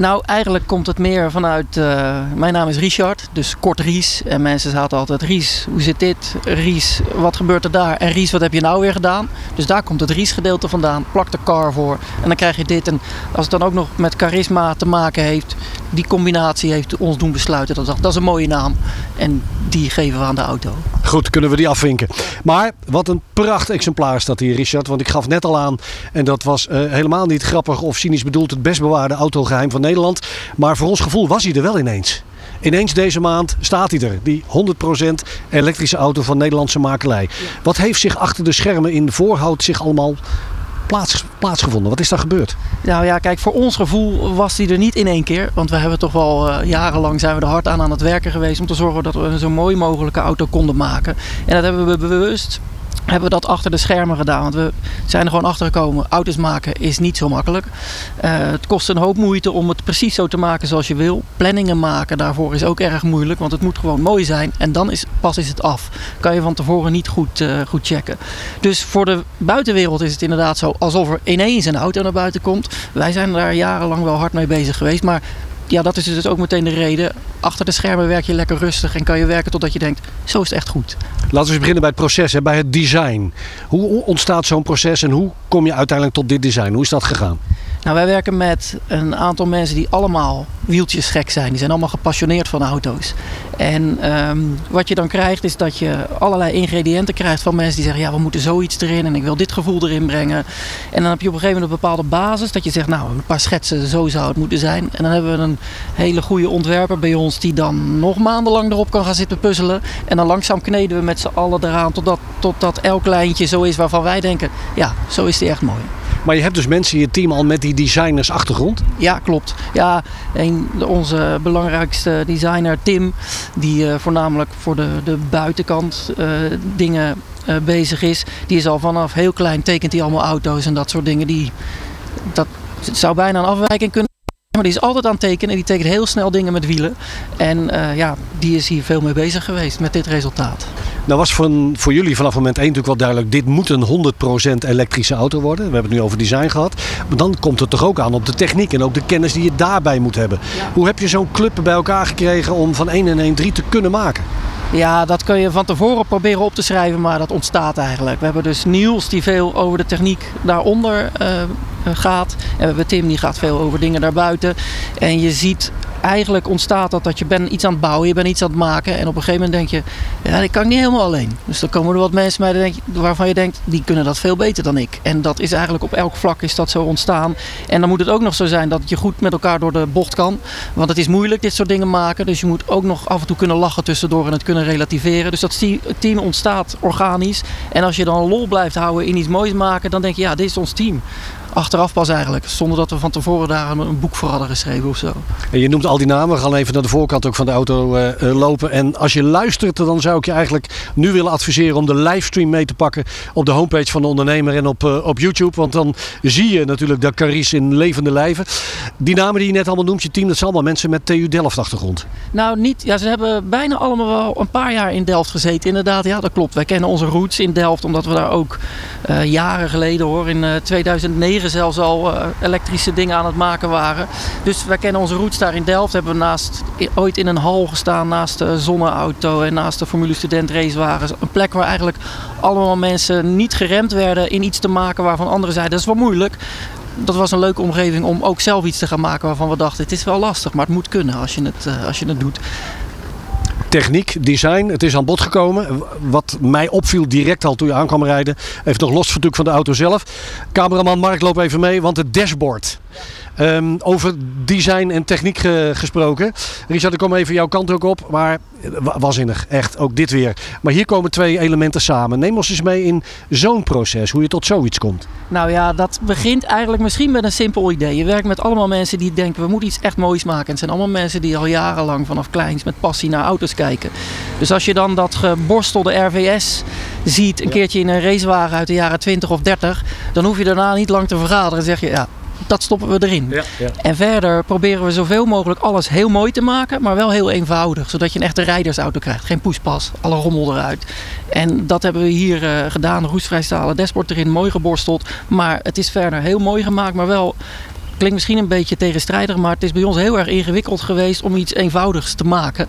Nou, eigenlijk komt het meer vanuit. eh, mijn naam is Richard, dus kort Ries. En mensen zaten altijd: Ries, hoe zit dit? Ries, wat gebeurt er daar? En Ries, wat heb je nou weer gedaan? Dus daar komt het Ries-gedeelte vandaan. Plak de car voor. En dan krijg je dit. En als het dan ook nog met charisma te maken heeft, die combinatie heeft ons doen besluiten. Dat, dat is een mooie naam. En die geven we aan de auto. Goed, kunnen we die afvinken. Maar wat een pracht exemplaar is dat hier, Richard. Want ik gaf net al aan, en dat was eh, helemaal niet grappig of cynisch bedoeld, het best bewaarde autogeheim van Nederland. Maar voor ons gevoel was hij er wel ineens. Ineens deze maand staat hij er. Die 100% elektrische auto van Nederlandse makelij. Wat heeft zich achter de schermen in voorhoud zich allemaal plaats, plaatsgevonden? Wat is daar gebeurd? Nou ja, kijk, voor ons gevoel was die er niet in één keer. Want we hebben toch wel eh, jarenlang zijn we er hard aan aan het werken geweest om te zorgen dat we een zo mooi mogelijke auto konden maken. En dat hebben we bewust hebben we dat achter de schermen gedaan. Want we zijn er gewoon achter gekomen. Auto's maken is niet zo makkelijk. Eh, het kost een hoop moeite om het precies zo te maken zoals je wil. Planningen maken daarvoor is ook erg moeilijk. Want het moet gewoon mooi zijn. En dan is, pas is het af. Kan je van tevoren niet goed, eh, goed checken. Dus voor de buitenwereld is het inderdaad zo alsof er ineens een auto naar buiten komt. Wij zijn daar jarenlang wel hard mee bezig geweest. Maar ja, dat is dus ook meteen de reden. Achter de schermen werk je lekker rustig en kan je werken totdat je denkt, zo is het echt goed. Laten we eens beginnen bij het proces, bij het design. Hoe ontstaat zo'n proces en hoe kom je uiteindelijk tot dit design? Hoe is dat gegaan? Nou, wij werken met een aantal mensen die allemaal wieltjesgek zijn. Die zijn allemaal gepassioneerd van auto's. En ehm, wat je dan krijgt is dat je allerlei ingrediënten krijgt van mensen die zeggen... ja, we moeten zoiets erin en ik wil dit gevoel erin brengen. En dan heb je op een gegeven moment een bepaalde basis dat je zegt... nou, een paar schetsen, zo zou het moeten zijn. En dan hebben we een hele goede ontwerper bij ons... die dan nog maandenlang erop kan gaan zitten puzzelen. En dan langzaam kneden we met z'n allen eraan... totdat, totdat elk lijntje zo is waarvan wij denken... ja, zo is die echt mooi. Maar je hebt dus mensen in je team al met die designers achtergrond. Ja, klopt. Ja, een, onze belangrijkste designer, Tim, die uh, voornamelijk voor de, de buitenkant uh, dingen uh, bezig is. Die is al vanaf heel klein, tekent hij allemaal auto's en dat soort dingen. Die, dat zou bijna een afwijking kunnen maar die is altijd aan het tekenen en die tekent heel snel dingen met wielen. En uh, ja, die is hier veel mee bezig geweest met dit resultaat. Nou was voor, voor jullie vanaf moment 1 natuurlijk wel duidelijk, dit moet een 100% elektrische auto worden. We hebben het nu over design gehad. Maar dan komt het toch ook aan op de techniek en ook de kennis die je daarbij moet hebben. Ja. Hoe heb je zo'n club bij elkaar gekregen om van 1 en 1 3 te kunnen maken? Ja, dat kun je van tevoren proberen op te schrijven, maar dat ontstaat eigenlijk. We hebben dus Niels die veel over de techniek daaronder uh, gaat. En we hebben Tim die gaat veel over dingen daarbuiten. En je ziet eigenlijk ontstaat dat dat je bent iets aan het bouwen, je bent iets aan het maken. En op een gegeven moment denk je, ja, dat kan ik niet helemaal alleen. Dus dan komen er wat mensen bij waarvan je denkt, die kunnen dat veel beter dan ik. En dat is eigenlijk op elk vlak is dat zo ontstaan. En dan moet het ook nog zo zijn dat je goed met elkaar door de bocht kan. Want het is moeilijk dit soort dingen maken. Dus je moet ook nog af en toe kunnen lachen tussendoor en het kunnen relativeren. Dus dat team ontstaat organisch. En als je dan lol blijft houden in iets moois maken, dan denk je, ja, dit is ons team achteraf pas eigenlijk. Zonder dat we van tevoren daar een boek voor hadden geschreven of zo. En je noemt al die namen. We gaan even naar de voorkant ook van de auto uh, lopen. En als je luistert, dan zou ik je eigenlijk nu willen adviseren om de livestream mee te pakken op de homepage van de ondernemer en op, uh, op YouTube. Want dan zie je natuurlijk de Caris in levende lijven. Die namen die je net allemaal noemt, je team, dat zijn allemaal mensen met TU Delft achtergrond. Nou, niet. Ja, ze hebben bijna allemaal wel een paar jaar in Delft gezeten. Inderdaad, ja, dat klopt. Wij kennen onze roots in Delft, omdat we daar ook uh, jaren geleden hoor, in 2009 zelfs al uh, elektrische dingen aan het maken waren. Dus wij kennen onze roots daar in Delft. Hebben we naast, ooit in een hal gestaan naast de zonneauto en naast de Formule Student racewagens. Een plek waar eigenlijk allemaal mensen niet geremd werden in iets te maken waarvan anderen zeiden dat is wel moeilijk dat was een leuke omgeving om ook zelf iets te gaan maken waarvan we dachten: het is wel lastig, maar het moet kunnen als je het, uh, als je het doet techniek, design. Het is aan bod gekomen. Wat mij opviel direct al toen je aankwam rijden. Even nog los van de auto zelf. Cameraman Mark loop even mee, want het dashboard. Um, over design en techniek ge gesproken. Richard, ik kom even jouw kant ook op. Maar waanzinnig, echt, ook dit weer. Maar hier komen twee elementen samen. Neem ons eens mee in zo'n proces, hoe je tot zoiets komt. Nou ja, dat begint eigenlijk misschien met een simpel idee. Je werkt met allemaal mensen die denken, we moeten iets echt moois maken. het zijn allemaal mensen die al jarenlang vanaf kleins met passie naar auto's kijken. Dus als je dan dat geborstelde RVS ziet, een keertje in een racewagen uit de jaren 20 of 30, dan hoef je daarna niet lang te vergaderen. Dan zeg je, ja, dat stoppen we erin. Ja, ja. En verder proberen we zoveel mogelijk alles heel mooi te maken, maar wel heel eenvoudig. Zodat je een echte rijdersauto krijgt. Geen poespas, alle rommel eruit. En dat hebben we hier uh, gedaan. Roestvrijstalen, stalen dashboard erin, mooi geborsteld. Maar het is verder heel mooi gemaakt, maar wel klinkt misschien een beetje tegenstrijdig, maar het is bij ons heel erg ingewikkeld geweest om iets eenvoudigs te maken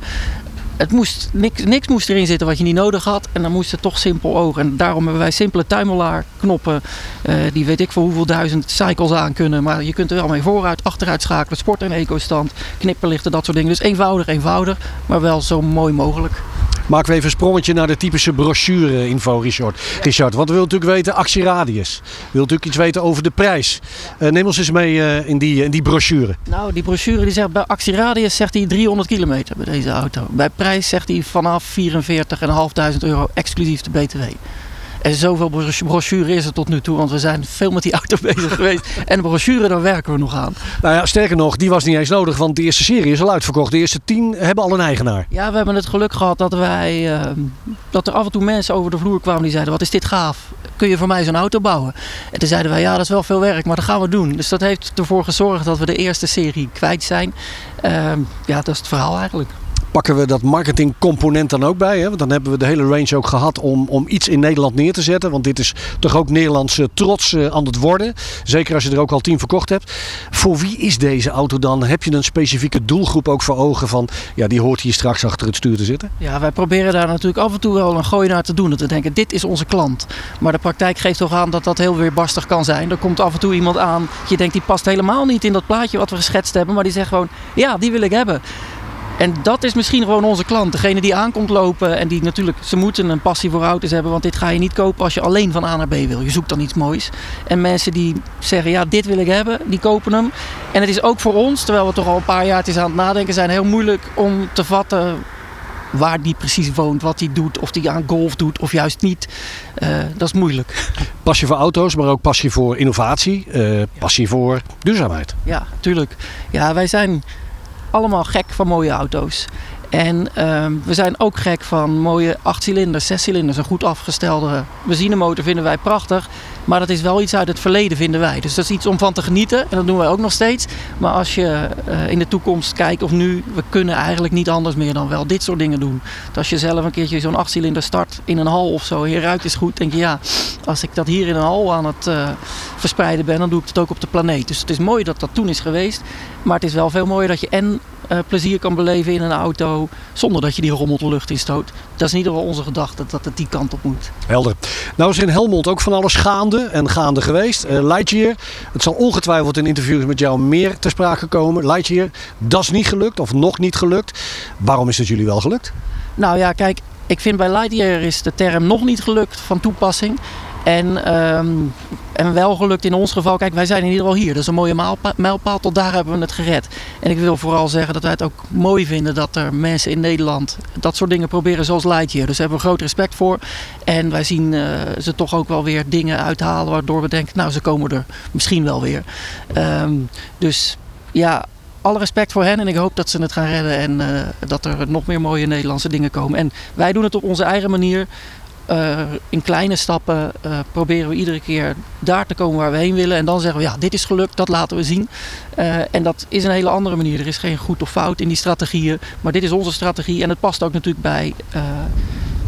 het moest, niks, niks moest erin zitten wat je niet nodig had. En dan moest het toch simpel ogen. En daarom hebben wij simpele tuimelaar knoppen. Uh, die weet ik voor hoeveel duizend cycles aan kunnen. Maar je kunt er wel mee vooruit, achteruit schakelen. Sport- en eco-stand, knipperlichten, dat soort dingen. Dus eenvoudig, eenvoudig. Maar wel zo mooi mogelijk. Maken we even een sprongetje naar de typische brochure-info, Richard. Richard, want we willen natuurlijk weten actieradius. We willen natuurlijk iets weten over de prijs. Uh, neem ons eens mee uh, in, die, in die brochure. Nou, die brochure die zegt bij actieradius zegt hij 300 kilometer bij deze auto. Bij prijs zegt hij vanaf 44.500 euro exclusief de BTW. En zoveel brochure is er tot nu toe, want we zijn veel met die auto bezig geweest. En de brochure, daar werken we nog aan. Nou ja, sterker nog, die was niet eens nodig, want de eerste serie is al uitverkocht. De eerste tien hebben al een eigenaar. Ja, we hebben het geluk gehad dat wij, uh, dat er af en toe mensen over de vloer kwamen die zeiden, wat is dit gaaf? Kun je voor mij zo'n auto bouwen? En toen zeiden wij, ja, dat is wel veel werk, maar dat gaan we doen. Dus dat heeft ervoor gezorgd dat we de eerste serie kwijt zijn. Uh, ja, dat is het verhaal eigenlijk pakken we dat marketingcomponent dan ook bij. Hè? Want dan hebben we de hele range ook gehad om, om iets in Nederland neer te zetten. Want dit is toch ook Nederlandse trots uh, aan het worden. Zeker als je er ook al tien verkocht hebt. Voor wie is deze auto dan? Heb je een specifieke doelgroep ook voor ogen van... ja, die hoort hier straks achter het stuur te zitten? Ja, wij proberen daar natuurlijk af en toe wel een gooi naar te doen. Dat we denken, dit is onze klant. Maar de praktijk geeft toch aan dat dat heel weerbarstig kan zijn. Er komt af en toe iemand aan, je denkt die past helemaal niet in dat plaatje wat we geschetst hebben. Maar die zegt gewoon, ja, die wil ik hebben. En dat is misschien gewoon onze klant. Degene die aankomt lopen en die natuurlijk, ze moeten een passie voor auto's hebben. Want dit ga je niet kopen als je alleen van A naar B wil. Je zoekt dan iets moois. En mensen die zeggen, ja, dit wil ik hebben, die kopen hem. En het is ook voor ons, terwijl we toch al een paar jaar aan het nadenken zijn, heel moeilijk om te vatten waar die precies woont, wat hij doet, of hij aan golf doet of juist niet. Eh, dat is moeilijk. Passie voor auto's, maar ook passie voor innovatie. eh, passie voor duurzaamheid. Ja, tuurlijk. Ja, wij zijn allemaal gek van mooie auto's. En ehm, we zijn ook gek van mooie achtcilinders, zescilinders, een goed afgestelde benzinemotor vinden wij prachtig. Maar dat is wel iets uit het verleden, vinden wij. Dus dat is iets om van te genieten. En dat doen wij ook nog steeds. Maar als je eh, in de toekomst kijkt, of nu, we kunnen eigenlijk niet anders meer dan wel dit soort dingen doen. Dus als je zelf een keertje zo'n achtcilinder start in een hal of zo, je ruikt is goed, denk je ja, als ik dat hier in een hal aan het eh, verspreiden ben, dan doe ik het ook op de planeet. Dus het is mooi dat dat toen is geweest. Maar het is wel veel mooier dat je en eh, plezier kan beleven in een auto zonder dat je die rommel de lucht instoot. Dat is in ieder geval onze gedachte, dat het die kant op moet. Helder. Nou is in Helmond ook van alles gaande en gaande geweest. Eh, Lightyear, het zal ongetwijfeld in interviews met jou meer ter sprake komen. Lightyear, dat is niet gelukt of nog niet gelukt. Waarom is het jullie wel gelukt? Nou ja, kijk, ik vind bij Lightyear is de term nog niet gelukt van toepassing. En, ehm, en wel gelukt in ons geval. Kijk, wij zijn in ieder geval hier. Dat is een mooie mijlpaal. Tot daar hebben we het gered. En ik wil vooral zeggen dat wij het ook mooi vinden dat er mensen in Nederland dat soort dingen proberen zoals Lightyear. Dus daar hebben we groot respect voor. En wij zien eh, ze toch ook wel weer dingen uithalen waardoor we denken, nou ze komen er misschien wel weer. Ehm, dus ja, alle respect voor hen en ik hoop dat ze het gaan redden en eh, dat er nog meer mooie Nederlandse dingen komen. En wij doen het op onze eigen manier. Eh, in kleine stappen eh, proberen we iedere keer daar te komen waar we heen willen. En dan zeggen we, ja, dit is gelukt, dat laten we zien. Eh, en dat is een hele andere manier. Er is geen goed of fout in die strategieën. Maar dit is onze strategie en het past ook natuurlijk bij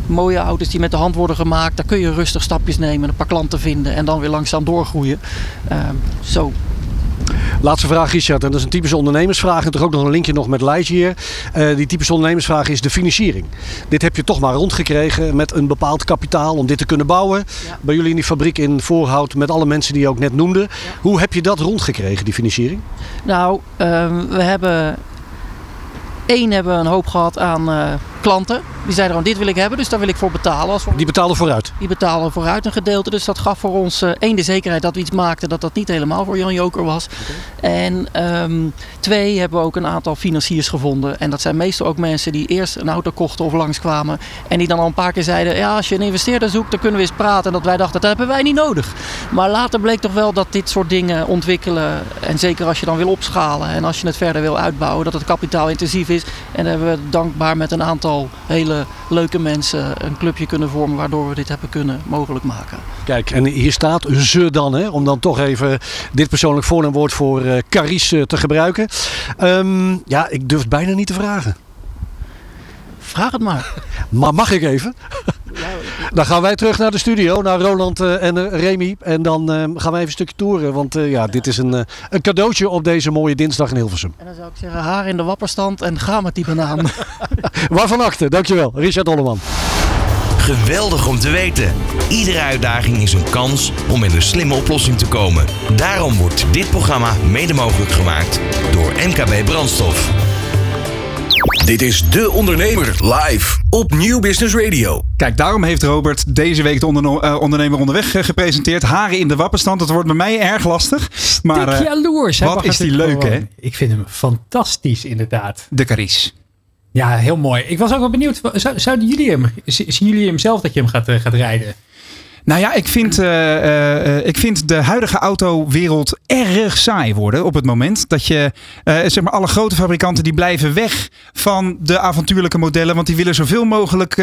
mooie auto's die met de hand worden gemaakt. Daar kun je rustig stapjes nemen, een paar klanten vinden en dan weer langzaam doorgroeien. Eh, zo, Laatste vraag, Richard. En dat is een typische ondernemersvraag. En toch ook nog een linkje nog met Lightyear. Eh die typische ondernemersvraag is de financiering. Dit heb je toch maar rondgekregen met een bepaald kapitaal om dit te kunnen bouwen. Ja. Bij jullie in die fabriek in Voorhout met alle mensen die je ook net noemde. Hoe heb je dat rondgekregen, die financiering? Nou, ehm, we hebben. één hebben we een hoop gehad aan eh, klanten. Die zeiden gewoon: dit wil ik hebben, dus daar wil ik voor betalen. Als we- Die betalen vooruit. Die betalen vooruit een gedeelte. Dus dat gaf voor ons eh, één de zekerheid dat we iets maakten dat dat niet helemaal voor Jan Joker was. En ehm, twee hebben we ook een aantal financiers gevonden. En dat zijn meestal ook mensen die eerst een auto kochten of langskwamen. En die dan al een paar keer zeiden: ja, als je een investeerder zoekt, dan kunnen we eens praten. En dat wij dachten: dat hebben wij niet nodig. Maar later bleek toch wel dat dit soort dingen ontwikkelen. En zeker als je dan wil opschalen en als je het verder wil uitbouwen, dat het kapitaalintensief is. En daar hebben we dankbaar met een aantal hele leuke mensen een clubje kunnen vormen. Waardoor we dit hebben kunnen mogelijk maken. Kijk, en hier staat ze dan, hè, om dan toch even dit persoonlijk voornaamwoord voor eh, te gebruiken. Ehm, ja, ik durf het bijna niet te vragen. Vraag het maar. Maar mag ik even? Dan gaan wij terug naar de studio, naar Roland eh, en eh, Remy. En dan eh, gaan wij even een stukje toeren. Want eh, ja, dit is een, eh, een cadeautje op deze mooie dinsdag in Hilversum. En dan zou ik zeggen, haar in de wapperstand en ga met die banaan. Waarvan akte, dankjewel. Richard Olleman. Geweldig om te weten. Iedere uitdaging is een kans om met een slimme oplossing te komen. Daarom wordt dit programma mede mogelijk gemaakt door MKB Brandstof. Dit is De Ondernemer live op Nieuw Business Radio. Kijk, daarom heeft Robert deze week de eh, ondernemer onderweg eh, gepresenteerd. Haren in de wappenstand. Dat wordt bij mij erg lastig. Maar eh, jaloers. Wat is die leuk, hè? Ik vind hem fantastisch, inderdaad. de Caris. Ja, heel mooi. Ik was ook wel benieuwd. Zou, zouden jullie hem, zien jullie hem zelf dat je hem gaat, gaat rijden? Nou ja, ik vind, eh, eh, ik vind de huidige autowereld erg saai worden op het moment. Dat je, eh, zeg maar, alle grote fabrikanten die blijven weg van de avontuurlijke modellen. Want die willen zoveel mogelijk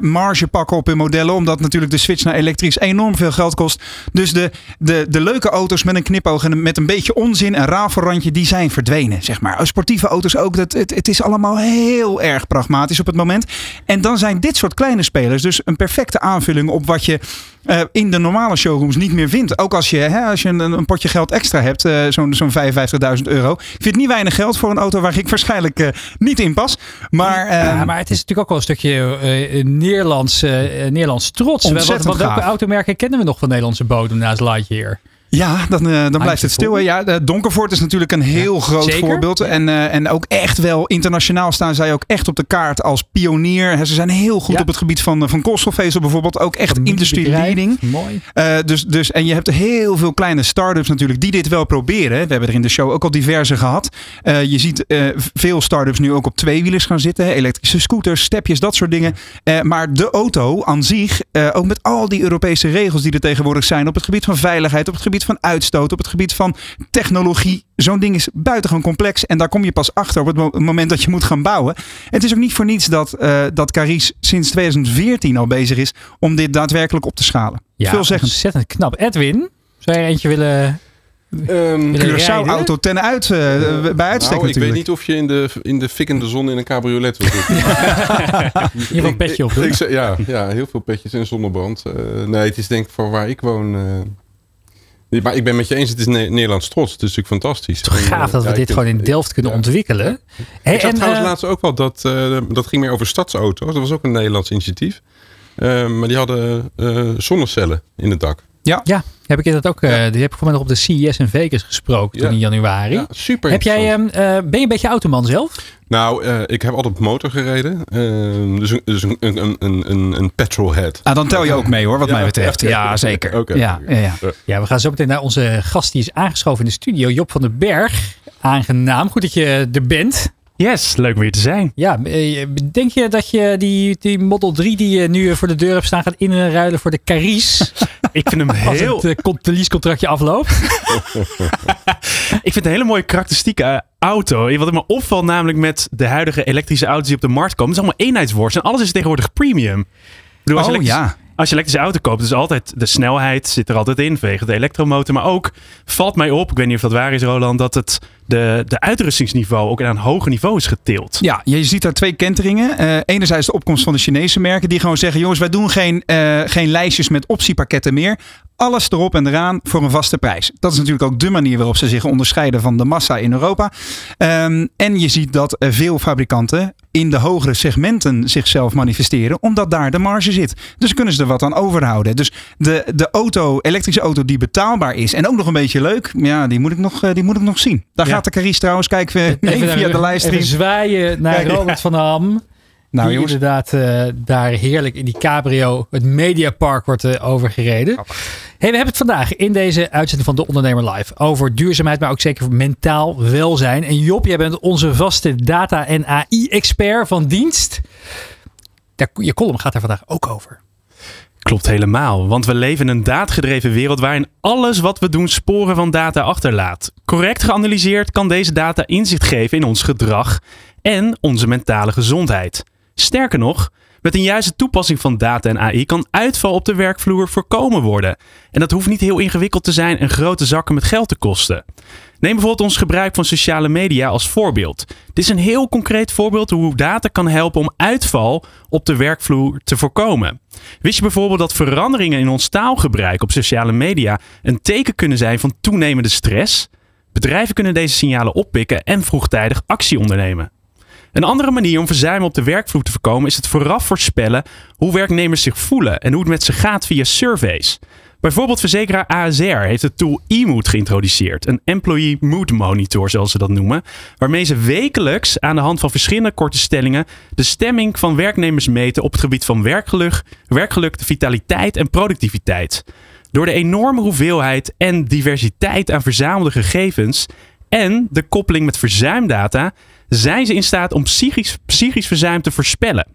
marge pakken op hun modellen. Omdat natuurlijk de switch naar elektrisch enorm veel geld kost. Dus de, de, de leuke auto's met een knipoog en met een beetje onzin en rafelrandje, die zijn verdwenen, zeg maar. Sportieve auto's ook. Dat, het, het is allemaal heel erg pragmatisch op het moment. En dan zijn dit soort kleine spelers dus een perfecte aanvulling op wat je eh, in de normale showrooms niet meer vindt. Ook als je, hè, als je een, een potje geld extra hebt, eh, zo'n zo'n 55.000 euro. Ik vind niet weinig geld voor een auto waar ik waarschijnlijk eh, niet in pas. Maar, Ja, ehm, maar het is natuurlijk ook wel een stukje Nederlands, Nederlands trots. Ontzettend Wat- wat- welke automerken kennen we nog van Nederlandse bodem naast Lightyear? Ja, dan, eh, dan blijft het stil. hè. Ja, Donkervoort is natuurlijk een heel groot zeker. voorbeeld. En, eh, en ook echt wel internationaal staan zij ook echt op de kaart als pionier. Ze zijn heel goed Ja. op het gebied van, eh, van koolstofvezel bijvoorbeeld. Ook echt industry leading. Mooi. Dus, dus, en je hebt heel veel kleine start-ups natuurlijk die dit wel proberen. We hebben er in de show ook al diverse gehad. Eh, je ziet veel start-ups nu ook op tweewielers gaan zitten. Elektrische scooters, stepjes, dat soort dingen. Maar de auto aan zich, eh, ook met al die Europese regels die er tegenwoordig zijn. Op het gebied van veiligheid, op het gebied van uitstoot, op het gebied van technologie. Zo'n ding is buitengewoon complex. En daar kom je pas achter op het mo- moment dat je moet gaan bouwen. Het is ook niet voor niets dat, eh dat Caris sinds 2014 al bezig is om dit daadwerkelijk op te schalen. Ja, Veelzeggend. ontzettend knap. Edwin, zou je eentje willen... Ehm, Willen rijden? Curaçao-auto ten uit, eh, bij uitstek nou, ik natuurlijk. weet niet of je in de, in de fikkende zon in een cabriolet wil zitten. Geval een petje op. Ik, zeg- ja, ja, heel veel petjes en zonnebrand. Eh, nee, het is denk ik voor waar ik woon. eh, maar ik ben met je eens, het is Ne- Nederlands trots. Het is natuurlijk fantastisch. Toch gaaf dat we ja, dit gewoon in Delft kunnen ja. ontwikkelen. Hey, ik zag en, trouwens laatst ook wel dat, eh, dat ging meer over stadsauto's. Dat was ook een Nederlands initiatief. Maar die hadden eh, zonnecellen in het dak. Ja, heb ik inderdaad ook. eh, Die heb ik voor mij nog op de CES in Vegas gesproken toen Ja. in januari. Ja, super heb jij, ehm, eh, ben je een beetje automan zelf? Nou, eh, ik heb altijd op motor gereden. Ehm, dus een, dus een, een, een, een, een petrolhead. Ah, dan tel je ook mee hoor, wat Ja, mij betreft. Ja, zeker. ja, ja, ja. Ja, we gaan zo meteen naar onze gast die is aangeschoven in de studio. Job van den Berg. Aangenaam. Goed dat je er bent. Yes, leuk om weer te zijn. Ja, eh, denk je dat je die, die Model 3 die je nu voor de deur hebt staan gaat inruilen voor de Caris? Ik vind hem Als heel. het eh, con- de leasecontractje afloopt? Ik vind het een hele mooie karakteristieke eh, auto. Wat me opvalt namelijk met de huidige elektrische auto's die op de markt komen. Het is allemaal eenheidsworst. En alles is tegenwoordig premium. Ik bedoel, als, je Oh ja. Als je elektrische auto koopt, is altijd de snelheid zit er altijd in. Vanwege de elektromotor. Maar ook valt mij op, ik weet niet of dat waar is Roland, dat het de, de uitrustingsniveau ook aan een hoger niveau is getild. Ja, je ziet daar twee kenteringen. Eh, enerzijds de opkomst van de Chinese merken die gewoon zeggen: jongens, wij doen geen, eh, geen lijstjes met optiepakketten meer. Alles erop en eraan voor een vaste prijs. Dat is natuurlijk ook de manier waarop ze zich onderscheiden van de massa in Europa. Ehm, en je ziet dat eh, veel fabrikanten in de hogere segmenten zichzelf manifesteren, omdat daar de marge zit. Dus kunnen ze er wat aan overhouden. Dus de, de auto, elektrische auto die betaalbaar is en ook nog een beetje leuk, ja, die moet ik nog, eh, die moet ik nog zien. Daar Ja. gaat de Caris trouwens, kijk we via de livestream. Even zwaaien naar. Robert van Ham. Nou die inderdaad eh, daar heerlijk in die cabrio het Mediapark wordt eh, overgereden. Hey, we hebben het vandaag in deze uitzending van De Ondernemer Live over duurzaamheid, maar ook zeker mentaal welzijn. En Job, jij bent onze vaste data- en AI-expert van dienst. Daar, je column gaat daar vandaag ook over. Klopt helemaal, want we leven in een daadgedreven wereld waarin alles wat we doen sporen van data achterlaat. Correct geanalyseerd kan deze data inzicht geven in ons gedrag en onze mentale gezondheid. Sterker nog, met een juiste toepassing van data en AI kan uitval op de werkvloer voorkomen worden. En dat hoeft niet heel ingewikkeld te zijn en grote zakken met geld te kosten. Neem bijvoorbeeld ons gebruik van sociale media als voorbeeld. Dit is een heel concreet voorbeeld hoe data kan helpen om uitval op de werkvloer te voorkomen. Wist je bijvoorbeeld dat veranderingen in ons taalgebruik op sociale media een teken kunnen zijn van toenemende stress? Bedrijven kunnen deze signalen oppikken en vroegtijdig actie ondernemen. Een andere manier om verzuim op de werkvloer te voorkomen is het vooraf voorspellen hoe werknemers zich voelen en hoe het met ze gaat via surveys. Bijvoorbeeld verzekeraar ASR heeft het tool eMood geïntroduceerd, een employee mood monitor zoals ze dat noemen, waarmee ze wekelijks aan de hand van verschillende korte stellingen de stemming van werknemers meten op het gebied van werkgeluk, werkgeluk de vitaliteit en productiviteit. Door de enorme hoeveelheid en diversiteit aan verzamelde gegevens en de koppeling met verzuimdata zijn ze in staat om psychisch, psychisch verzuim te voorspellen.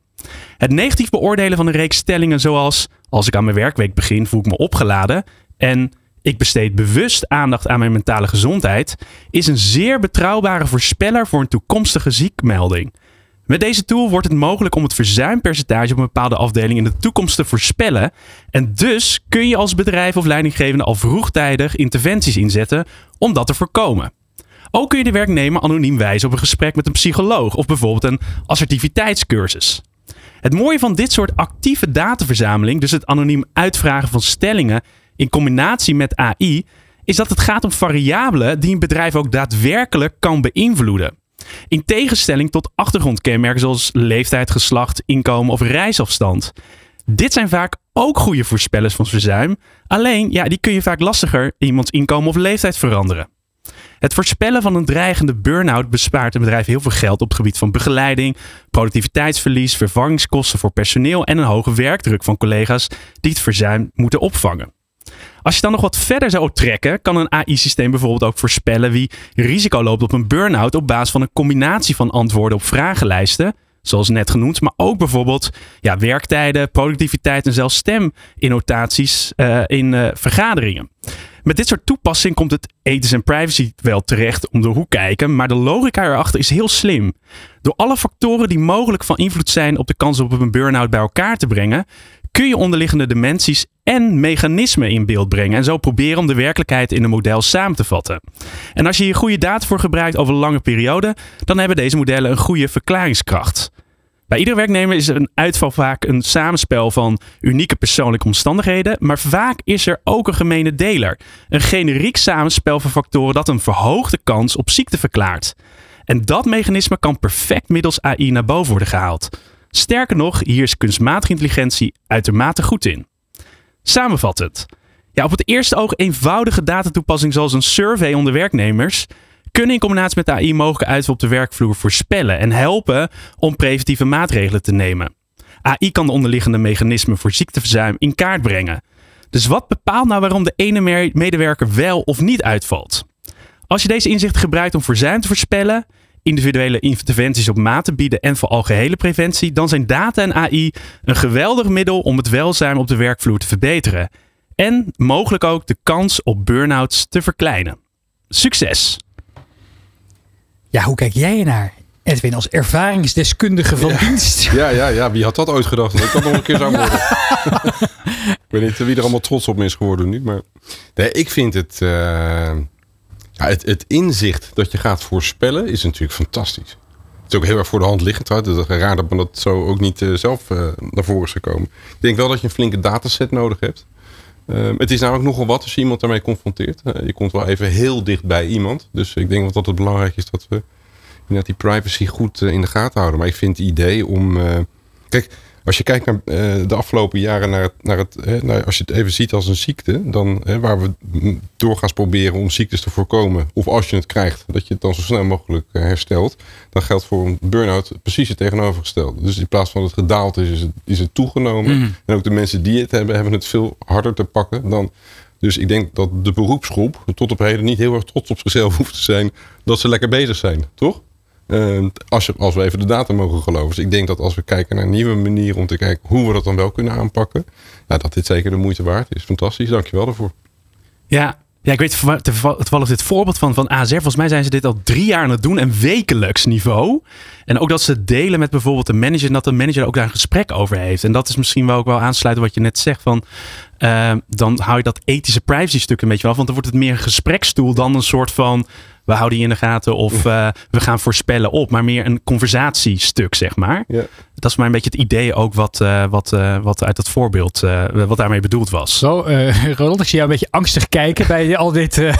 Het negatief beoordelen van een reeks stellingen zoals als ik aan mijn werkweek begin voel ik me opgeladen en ik besteed bewust aandacht aan mijn mentale gezondheid is een zeer betrouwbare voorspeller voor een toekomstige ziekmelding. Met deze tool wordt het mogelijk om het verzuimpercentage op een bepaalde afdeling in de toekomst te voorspellen. En dus kun je als bedrijf of leidinggevende al vroegtijdig interventies inzetten om dat te voorkomen. Ook kun je de werknemer anoniem wijzen op een gesprek met een psycholoog of bijvoorbeeld een assertiviteitscursus. Het mooie van dit soort actieve dataverzameling, dus het anoniem uitvragen van stellingen in combinatie met AI, is dat het gaat om variabelen die een bedrijf ook daadwerkelijk kan beïnvloeden. In tegenstelling tot achtergrondkenmerken zoals leeftijd, geslacht, inkomen of reisafstand. Dit zijn vaak ook goede voorspellers van verzuim. Alleen, ja, die kun je vaak lastiger in iemands inkomen of leeftijd veranderen. Het voorspellen van een dreigende burn-out bespaart een bedrijf heel veel geld op het gebied van begeleiding, productiviteitsverlies, vervangingskosten voor personeel en een hoge werkdruk van collega's die het verzuim moeten opvangen. Als je dan nog wat verder zou trekken, kan een AI-systeem bijvoorbeeld ook voorspellen wie risico loopt op een burn-out op basis van een combinatie van antwoorden op vragenlijsten, zoals net genoemd, maar ook bijvoorbeeld ja, werktijden, productiviteit en zelfs steminnotaties uh, in uh, vergaderingen. Met dit soort toepassing komt het ethisch en privacy wel terecht om de hoek kijken, maar de logica erachter is heel slim. Door alle factoren die mogelijk van invloed zijn op de kans op een burn-out bij elkaar te brengen, kun je onderliggende dimensies en mechanismen in beeld brengen en zo proberen om de werkelijkheid in een model samen te vatten. En als je hier goede data voor gebruikt over een lange periode, dan hebben deze modellen een goede verklaringskracht. Bij iedere werknemer is een uitval vaak een samenspel van unieke persoonlijke omstandigheden, maar vaak is er ook een gemene deler. Een generiek samenspel van factoren dat een verhoogde kans op ziekte verklaart. En dat mechanisme kan perfect middels AI naar boven worden gehaald. Sterker nog, hier is kunstmatige intelligentie uitermate goed in. Samenvattend. Ja, op het eerste oog eenvoudige datatoepassing zoals een survey onder werknemers kunnen in combinatie met AI mogelijke uitval op de werkvloer voorspellen en helpen om preventieve maatregelen te nemen. AI kan de onderliggende mechanismen voor ziekteverzuim in kaart brengen. Dus wat bepaalt nou waarom de ene medewerker wel of niet uitvalt? Als je deze inzichten gebruikt om verzuim te voorspellen, individuele interventies op maat te bieden en voor algehele preventie, dan zijn data en AI een geweldig middel om het welzijn op de werkvloer te verbeteren. En mogelijk ook de kans op burn-outs te verkleinen. Succes! Ja, hoe kijk jij ernaar? Edwin, als ervaringsdeskundige van ja. dienst. Ja, ja, ja, wie had dat ooit gedacht? Dat ik dat nog een keer zou worden. ik weet niet wie er allemaal trots op me is geworden nu. Maar nee, ik vind het, uh, ja, het, het inzicht dat je gaat voorspellen is natuurlijk fantastisch. Het is ook heel erg voor de hand liggend. Het is raar dat men dat zo ook niet uh, zelf uh, naar voren is gekomen. Ik denk wel dat je een flinke dataset nodig hebt. Uh, het is namelijk nogal wat als je iemand daarmee confronteert. Uh, je komt wel even heel dicht bij iemand. Dus ik denk dat het belangrijk is dat we die privacy goed uh, in de gaten houden. Maar ik vind het idee om. kijk, als je kijkt naar de afgelopen jaren naar het. Naar het naar, als je het even ziet als een ziekte. Dan waar we doorgaans proberen om ziektes te voorkomen. Of als je het krijgt, dat je het dan zo snel mogelijk herstelt. Dan geldt voor een burn-out precies het tegenovergestelde. Dus in plaats van dat het gedaald is, is het, is het toegenomen. Mm. En ook de mensen die het hebben, hebben het veel harder te pakken dan. Dus ik denk dat de beroepsgroep tot op heden niet heel erg trots op zichzelf hoeft te zijn. Dat ze lekker bezig zijn, toch? Uh, als, als we even de data mogen geloven. Dus ik denk dat als we kijken naar nieuwe manieren om te kijken hoe we dat dan wel kunnen aanpakken. Ja, dat dit zeker de moeite waard is. Fantastisch, dankjewel daarvoor. Ja, ja, ik weet toevallig dit voorbeeld van, van ASR. Volgens mij zijn ze dit al drie jaar aan het doen en wekelijks niveau. En ook dat ze delen met bijvoorbeeld de manager en dat de manager ook daar een gesprek over heeft. En dat is misschien wel ook wel aansluiten wat je net zegt van... Uh, dan hou je dat ethische privacy stuk een beetje af. Want dan wordt het meer een gespreksstoel dan een soort van... we houden je in de gaten of uh, we gaan voorspellen op. Maar meer een conversatiestuk, zeg maar. Ja. Dat is maar een beetje het idee ook wat, uh, wat, wat uit dat voorbeeld, wat daarmee bedoeld was. Zo, Ronald, ik zie jou een beetje angstig kijken bij al, dit,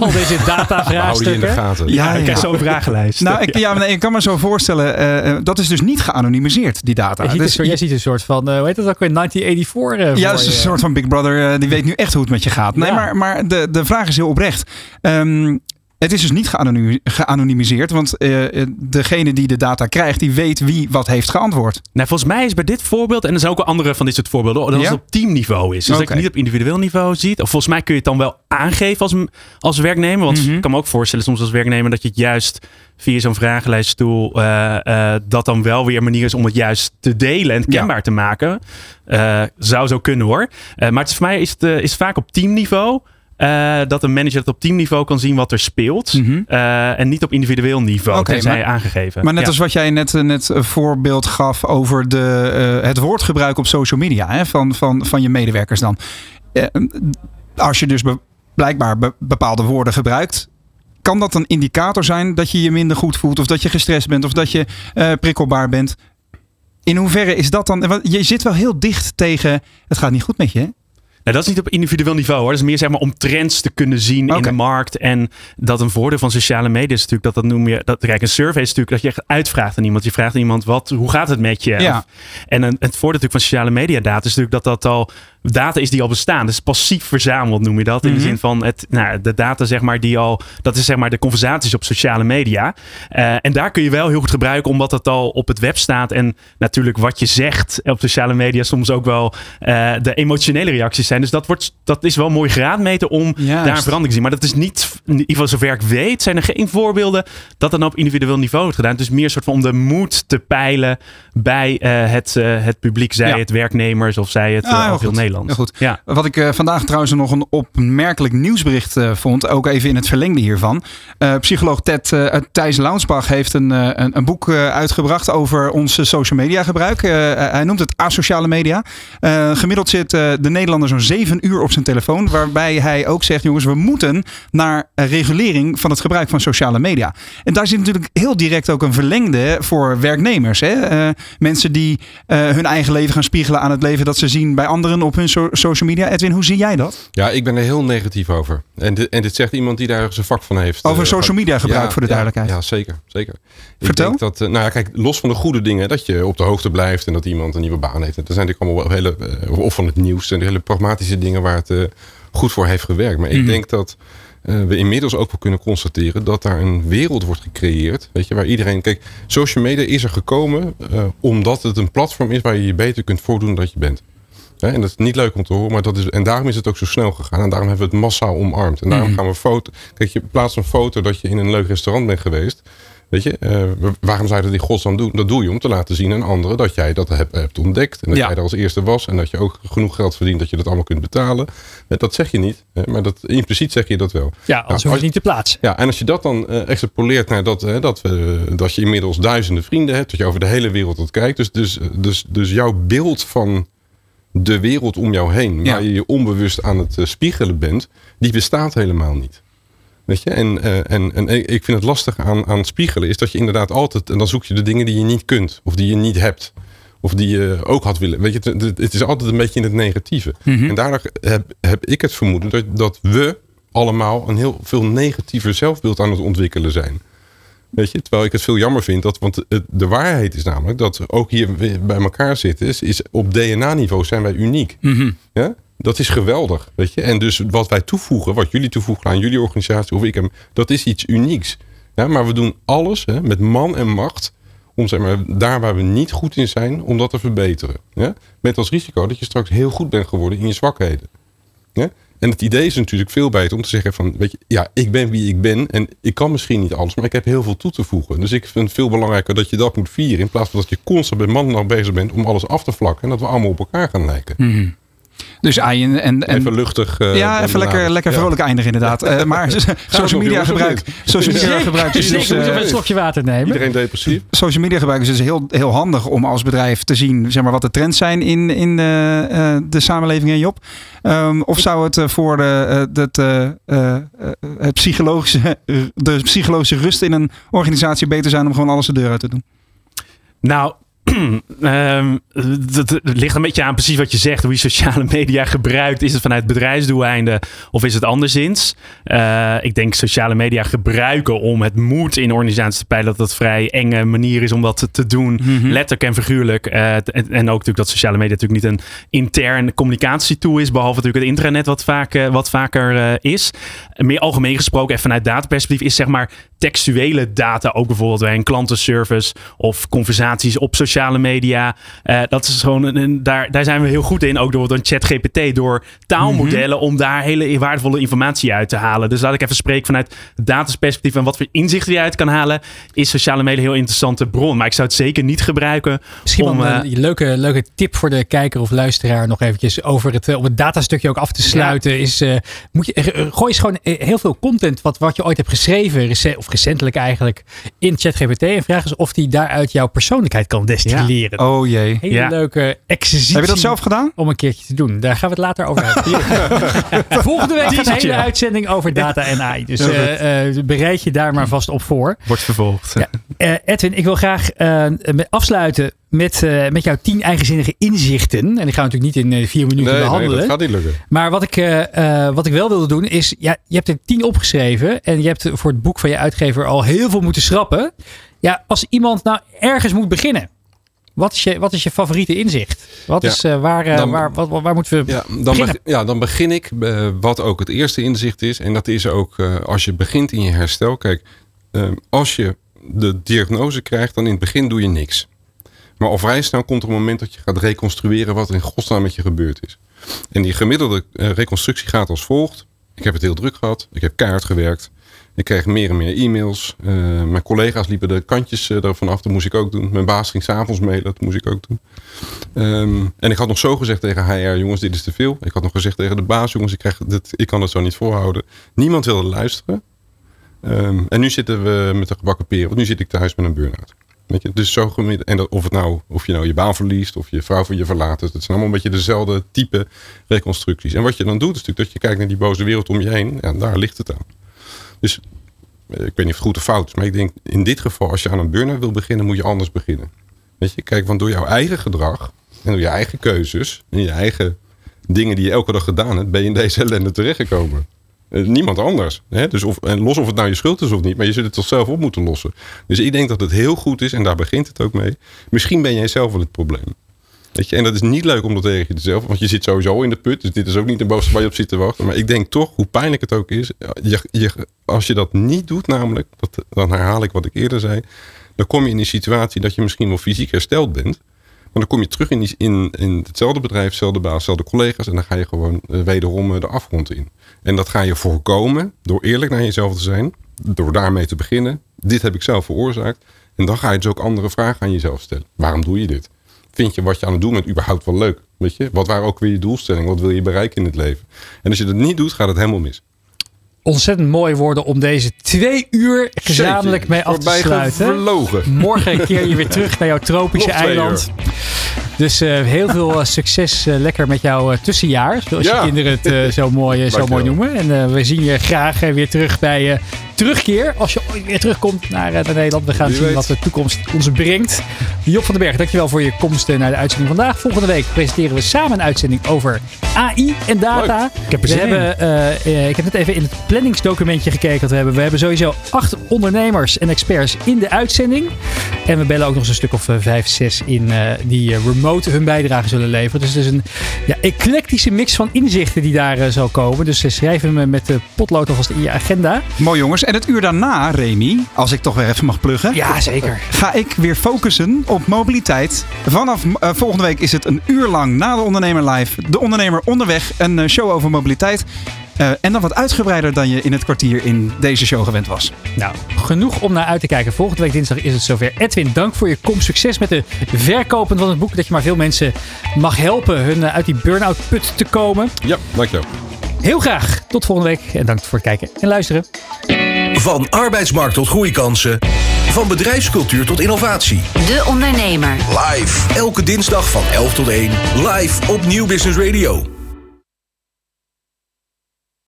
al deze datavraagstukken. in de gaten. Ja, ik krijg zo'n vragenlijst. Nou, ik, ja, nee, ik kan me zo voorstellen, dat is dus niet geanonimiseerd, die data. Je ziet, dus, jij ziet een soort van, hoe heet dat ook weer, 1984? ja, dat is een soort van Big Brother, uh, die weet nu echt hoe het met je gaat. Nee, ja. maar, maar de, de vraag is heel oprecht. Um, het is dus niet geanonimiseerd, want uh, degene die de data krijgt, die weet wie wat heeft geantwoord. Nou, volgens mij is bij dit voorbeeld, en er zijn ook wel andere van dit soort voorbeelden, dat ja? het op teamniveau is. Dus okay. dat je het niet op individueel niveau ziet. Of volgens mij kun je het dan wel aangeven als, als werknemer. Want mm -hmm. ik kan me ook voorstellen soms als werknemer dat je het juist via zo'n vragenlijststoel uh, uh, dat dan wel weer een manier is om het juist te delen en kenbaar ja. te maken. Zou zo kunnen hoor. maar het is, voor mij is het is vaak op teamniveau. Uh, dat een manager het op teamniveau kan zien wat er speelt. Mm -hmm. uh, en niet op individueel niveau, okay, maar, aangegeven. Maar net ja. als wat jij net, net een voorbeeld gaf over de, uh, het woordgebruik op social media hè, van, van, van je medewerkers dan. als je dus be blijkbaar be bepaalde woorden gebruikt, kan dat een indicator zijn dat je je minder goed voelt, of dat je gestrest bent, of dat je prikkelbaar bent? In hoeverre is dat dan? Je zit wel heel dicht tegen het gaat niet goed met je. Hè? Dat is niet op individueel niveau hoor. Dat is meer zeg maar om trends te kunnen zien in de markt. En dat een voordeel van sociale media is natuurlijk dat dat noem je. Dat, kijk, een survey is natuurlijk dat je echt uitvraagt aan iemand. Je vraagt aan iemand wat, hoe gaat het met je? Ja. Of- en een, het voordeel natuurlijk van sociale media data is natuurlijk dat dat al data is die al bestaan. Dus passief verzameld noem je dat. In Mhm. de zin van het, nou, de data zeg maar die al, dat is zeg maar de conversaties op sociale media. Eh, en daar kun je wel heel goed gebruiken omdat het al op het web staat. En natuurlijk wat je zegt op sociale media soms ook wel eh, de emotionele reacties zijn. Dus dat, wordt, dat is wel mooi graadmeten om Juist. daar een verandering te zien. Maar dat is niet, in ieder geval zover ik weet, zijn er geen voorbeelden dat dat op individueel niveau wordt gedaan. Het is meer een soort van om de moed te peilen bij eh, het, het publiek, zij Ja. het werknemers of zij het Ah, heel heel goed. Nederland. Heel goed. Ja. Wat ik eh, vandaag trouwens nog een opmerkelijk nieuwsbericht eh, vond, ook even in het verlengde hiervan. Eh, psycholoog Ted, Thijs Launsbach heeft een, een, een boek uitgebracht over ons social media gebruik. Hij noemt het asociale media. Gemiddeld zit de Nederlander zo'n zeven uur op zijn telefoon, waarbij hij ook zegt, jongens, we moeten naar regulering van het gebruik van sociale media. En daar zit natuurlijk heel direct ook een verlengde voor werknemers. Hè? Mensen die hun eigen leven gaan spiegelen aan het leven dat ze zien bij anderen op hun so- social media. Edwin, hoe zie jij dat? Ja, ik ben er heel negatief over. En dit, en dit zegt iemand die daar zijn vak van heeft. Over Eh, social media gebruik ja, voor de duidelijkheid. Ja, zeker. zeker. Vertel. Ik denk dat, eh, nou ja, kijk, los van de goede dingen, dat je op de hoogte blijft en dat iemand een nieuwe baan heeft. Dat zijn natuurlijk allemaal wel hele, eh, of van het nieuws, en hele pragmatische dingen waar het goed voor heeft gewerkt. Maar ik Mhm. denk dat we inmiddels ook wel kunnen constateren dat daar een wereld wordt gecreëerd. Weet je, waar iedereen. Kijk, social media is er gekomen omdat het een platform is waar je je beter kunt voordoen dan dat je bent. Hè, en dat is niet leuk om te horen, maar dat is, en daarom is het ook zo snel gegaan. En daarom hebben we het massaal omarmd. En daarom Mhm. gaan we foto. Kijk, je plaatst een foto dat je in een leuk restaurant bent geweest. Weet je, eh, waarom zou je dat in godsnaam doen? Dat doe je om te laten zien aan anderen dat jij dat hebt, hebt ontdekt. En dat Ja. jij er als eerste was. En dat je ook genoeg geld verdient dat je dat allemaal kunt betalen. Eh, Dat zeg je niet. Maar dat, impliciet zeg je dat wel. Ja, anders hoef je als- het niet te plaatsen. ja, en als je dat dan eh, extrapoleert naar dat, dat, dat je inmiddels duizenden vrienden hebt, dat je over de hele wereld dat kijkt. Dus, dus, dus, dus jouw beeld van de wereld om jou heen, Ja. waar je je onbewust aan het eh, spiegelen bent, die bestaat helemaal niet. Weet je? En, eh, en, en ik vind het lastig aan, aan spiegelen, is dat je inderdaad altijd, en dan zoek je de dingen die je niet kunt, of die je niet hebt. Of die je ook had willen. Weet je, het, het- het is altijd een beetje in het negatieve. Mhm. En daardoor heb, heb ik het vermoeden dat, dat we allemaal een heel veel negatiever zelfbeeld aan het ontwikkelen zijn. Weet je, terwijl ik het veel jammer vind, dat, want de waarheid is namelijk dat ook hier bij elkaar zitten, is, is op DNA-niveau zijn wij uniek. Mhm. Ja? Dat is geweldig, weet je. En dus wat wij toevoegen, wat jullie toevoegen aan jullie organisatie of ik hem, dat is iets unieks. Ja, maar we doen alles hè, met man en macht om zeg maar, daar waar we niet goed in zijn, om dat te verbeteren. Ja? Met als risico dat je straks heel goed bent geworden in je zwakheden. Ja? En het idee is natuurlijk veel beter om te zeggen van, weet je, ja, ik ben wie ik ben en ik kan misschien niet alles, maar ik heb heel veel toe te voegen. Dus ik vind het veel belangrijker dat je dat moet vieren in plaats van dat je constant bij man nog bezig bent om alles af te vlakken en dat we allemaal op elkaar gaan lijken. Mhm. Dus en, en, en Even luchtig. eh, ja, even lekker, lekker Ja. vrolijk eindigen inderdaad. Eh, maar social media gebruik, social media gebruik is Zeker, dus, even een slokje water nemen. Iedereen depressief. social media gebruik is dus heel, heel handig om als bedrijf te zien zeg maar, wat de trends zijn in, in eh, de samenleving en Job. Ehm, of zou het voor de, eh, eh, eh, eh, het psychologische, de psychologische rust in een organisatie beter zijn om gewoon alles de deur uit te doen? Nou, ehm, het, het ligt een beetje aan precies wat je zegt. Hoe je sociale media gebruikt. Is het vanuit bedrijfsdoeleinden of is het anderszins? Eh, ik denk sociale media gebruiken om het moed in organisaties te peilen. Dat dat vrij enge manier is om dat te, te doen. Letterlijk en figuurlijk. Eh, en, en ook natuurlijk dat sociale media natuurlijk niet een intern communicatietool is. Behalve natuurlijk het intranet wat, vaak, eh, wat vaker is. Meer algemeen gesproken en vanuit dataperspectief is zeg maar textuele data ook bijvoorbeeld bij een klantenservice of conversaties op sociale media. Eh, dat is gewoon een, een- daar, daar zijn we heel goed in, ook door een ChatGPT, door taalmodellen om daar hele waardevolle informatie uit te halen. Dus laat ik even spreken vanuit datasperspectief en wat voor inzichten je uit kan halen, is sociale media een heel interessante bron. Maar ik zou het zeker niet gebruiken Misschien om. wel eh, een leuke, leuke tip voor de kijker of luisteraar nog eventjes over het, eh, om het datastukje ook af te sluiten. Is, eh, moet je, eh, gooi eens gewoon eh, heel veel content wat, wat je ooit hebt geschreven, of recentelijk eigenlijk, in ChatGPT. En vraag eens of die daaruit jouw persoonlijkheid kan destilleren. destilleren. Oh jee. Hele Ja. leuke exercitie. Heb je dat zelf gedaan? Om een keertje te doen. Daar gaan we het later over hebben. Ja. Volgende week gaat een hele uitzending over data en AI. Dus eh, eh, bereid je daar maar vast op voor. Wordt vervolgd. Ja. Eh, Edwin, ik wil graag eh, met- afsluiten met, eh, met jouw tien eigenzinnige inzichten. En die gaan we natuurlijk niet in vier minuten Nee, nee, behandelen. dat gaat niet lukken. Maar wat ik, eh, eh, wat ik wel wilde doen is, ja, je hebt er tien opgeschreven en je hebt voor het boek van je uitgever al heel veel moeten schrappen. Ja, als iemand nou ergens moet beginnen, wat is je, wat is je favoriete inzicht? Wat Ja, is, eh, waar, eh, dan- waar, wat, waar moeten we Ja, dan, beginnen? beg- ja, dan begin ik eh, wat ook het eerste inzicht is. En dat is ook als je begint in je herstel. Kijk, als je de diagnose krijgt, dan in het begin doe je niks. Maar al vrij snel komt er een moment dat je gaat reconstrueren wat er in godsnaam met je gebeurd is. En die gemiddelde reconstructie gaat als volgt. Ik heb het heel druk gehad. Ik heb keihard gewerkt. Ik kreeg meer en meer e-mails. Eh, mijn collega's liepen de kantjes eh, ervan af. Dat moest ik ook doen. Mijn baas ging s'avonds mailen. Dat moest ik ook doen. Ehm, en ik had nog zo gezegd tegen HR, jongens, dit is te veel. Ik had nog gezegd tegen de baas, jongens, ik, krijg dit, ik kan het zo niet volhouden. Niemand wilde luisteren. Ehm, en nu zitten we met de gebakken peren. Want nu zit ik thuis met een burn-out. Weet je, dus zo gemiddeld. En of, het nou, of je nou je baan verliest of je vrouw voor je verlaat. Het zijn allemaal een beetje dezelfde type reconstructies. En wat je dan doet, is natuurlijk dat je kijkt naar die boze wereld om je heen. En daar ligt het aan. Dus eh, ik weet niet of het goed of fout is. Maar ik denk in dit geval, als je aan een burn-out wil beginnen, moet je anders beginnen. Weet je, kijk, want door jouw eigen gedrag en door je eigen keuzes en je eigen dingen die je elke dag gedaan hebt, ben je in deze ellende terechtgekomen. Eh, niemand anders. Hè? Dus of, en los of het nou je schuld is of niet, maar je zult het toch zelf op moeten lossen. Dus ik denk dat het heel goed is, en daar begint het ook mee. Misschien ben jij zelf wel het probleem. Weet en dat is niet leuk om dat tegen je te zeggen, want je zit sowieso in de put. Dus dit is ook niet de boodschap waar je op zit te wachten. Maar ik denk toch, hoe pijnlijk het ook is, je, als je dat niet doet, namelijk, dat, dan herhaal ik wat ik eerder zei, dan kom je in een situatie dat je misschien wel fysiek hersteld bent. Maar dan kom je terug in, die, in, in hetzelfde bedrijf, hetzelfde baas, hetzelfde collega's. En dan ga je gewoon eh, wederom eh, de afgrond in. En dat ga je voorkomen door eerlijk naar jezelf te zijn. Door daarmee te beginnen. Dit heb ik zelf veroorzaakt. En dan ga je dus ook andere vragen aan jezelf stellen. Waarom doe je dit? Vind je wat je aan het doen bent überhaupt wel leuk? Weet je? Wat waren ook weer je doelstellingen? Wat wil je bereiken in het leven? En als je dat niet doet, gaat het helemaal mis. Ontzettend mooi worden om deze twee uur gezamenlijk Zeker. mee af te sluiten. Morgen keer je weer terug naar jouw tropische eiland. Dus eh, heel veel eh, succes eh, lekker met jouw eh, tussenjaar. Zoals Ja. je kinderen het zo, mooi, zo mooi noemen. En we zien je graag weer terug bij terugkeer. Als je ooit weer terugkomt naar, eh, naar Nederland. We gaan Wie zien weet. wat de toekomst ons brengt. Job van den Berg, dankjewel voor je komst eh, naar de uitzending vandaag. Volgende week presenteren we samen een uitzending over AI en data. Ik heb er We zin hebben, eh, ik heb net even in het planningsdocumentje gekeken wat we hebben. We hebben sowieso acht ondernemers en experts in de uitzending. En we bellen ook nog eens een stuk of eh, vijf, zes in die remote hun bijdrage zullen leveren. Dus het is een ja, eclectische mix van inzichten die daar zal komen. Dus schrijf hem met de potlood alvast in je agenda. Mooi jongens. En het uur daarna, Remy, als ik toch weer even mag pluggen. Ja, zeker. Ga ik weer focussen op mobiliteit. Vanaf eh, volgende week is het een uur lang na de Ondernemer Live. De Ondernemer onderweg. Een eh, show over mobiliteit. Eh, en dan wat uitgebreider dan je in het kwartier in deze show gewend was. Nou, genoeg om naar uit te kijken. Volgende week dinsdag is het zover. Edwin, dank voor je komst. Succes met de verkopen van het boek. Dat je maar veel mensen mag helpen hun uit die burn-out put te komen. Ja, dankjewel. Heel graag. Tot volgende week. En dank voor het kijken en luisteren. Van arbeidsmarkt tot groeikansen. Van bedrijfscultuur tot innovatie. De Ondernemer. Live. Elke dinsdag van 11 tot 1. Live op Nieuw Business Radio.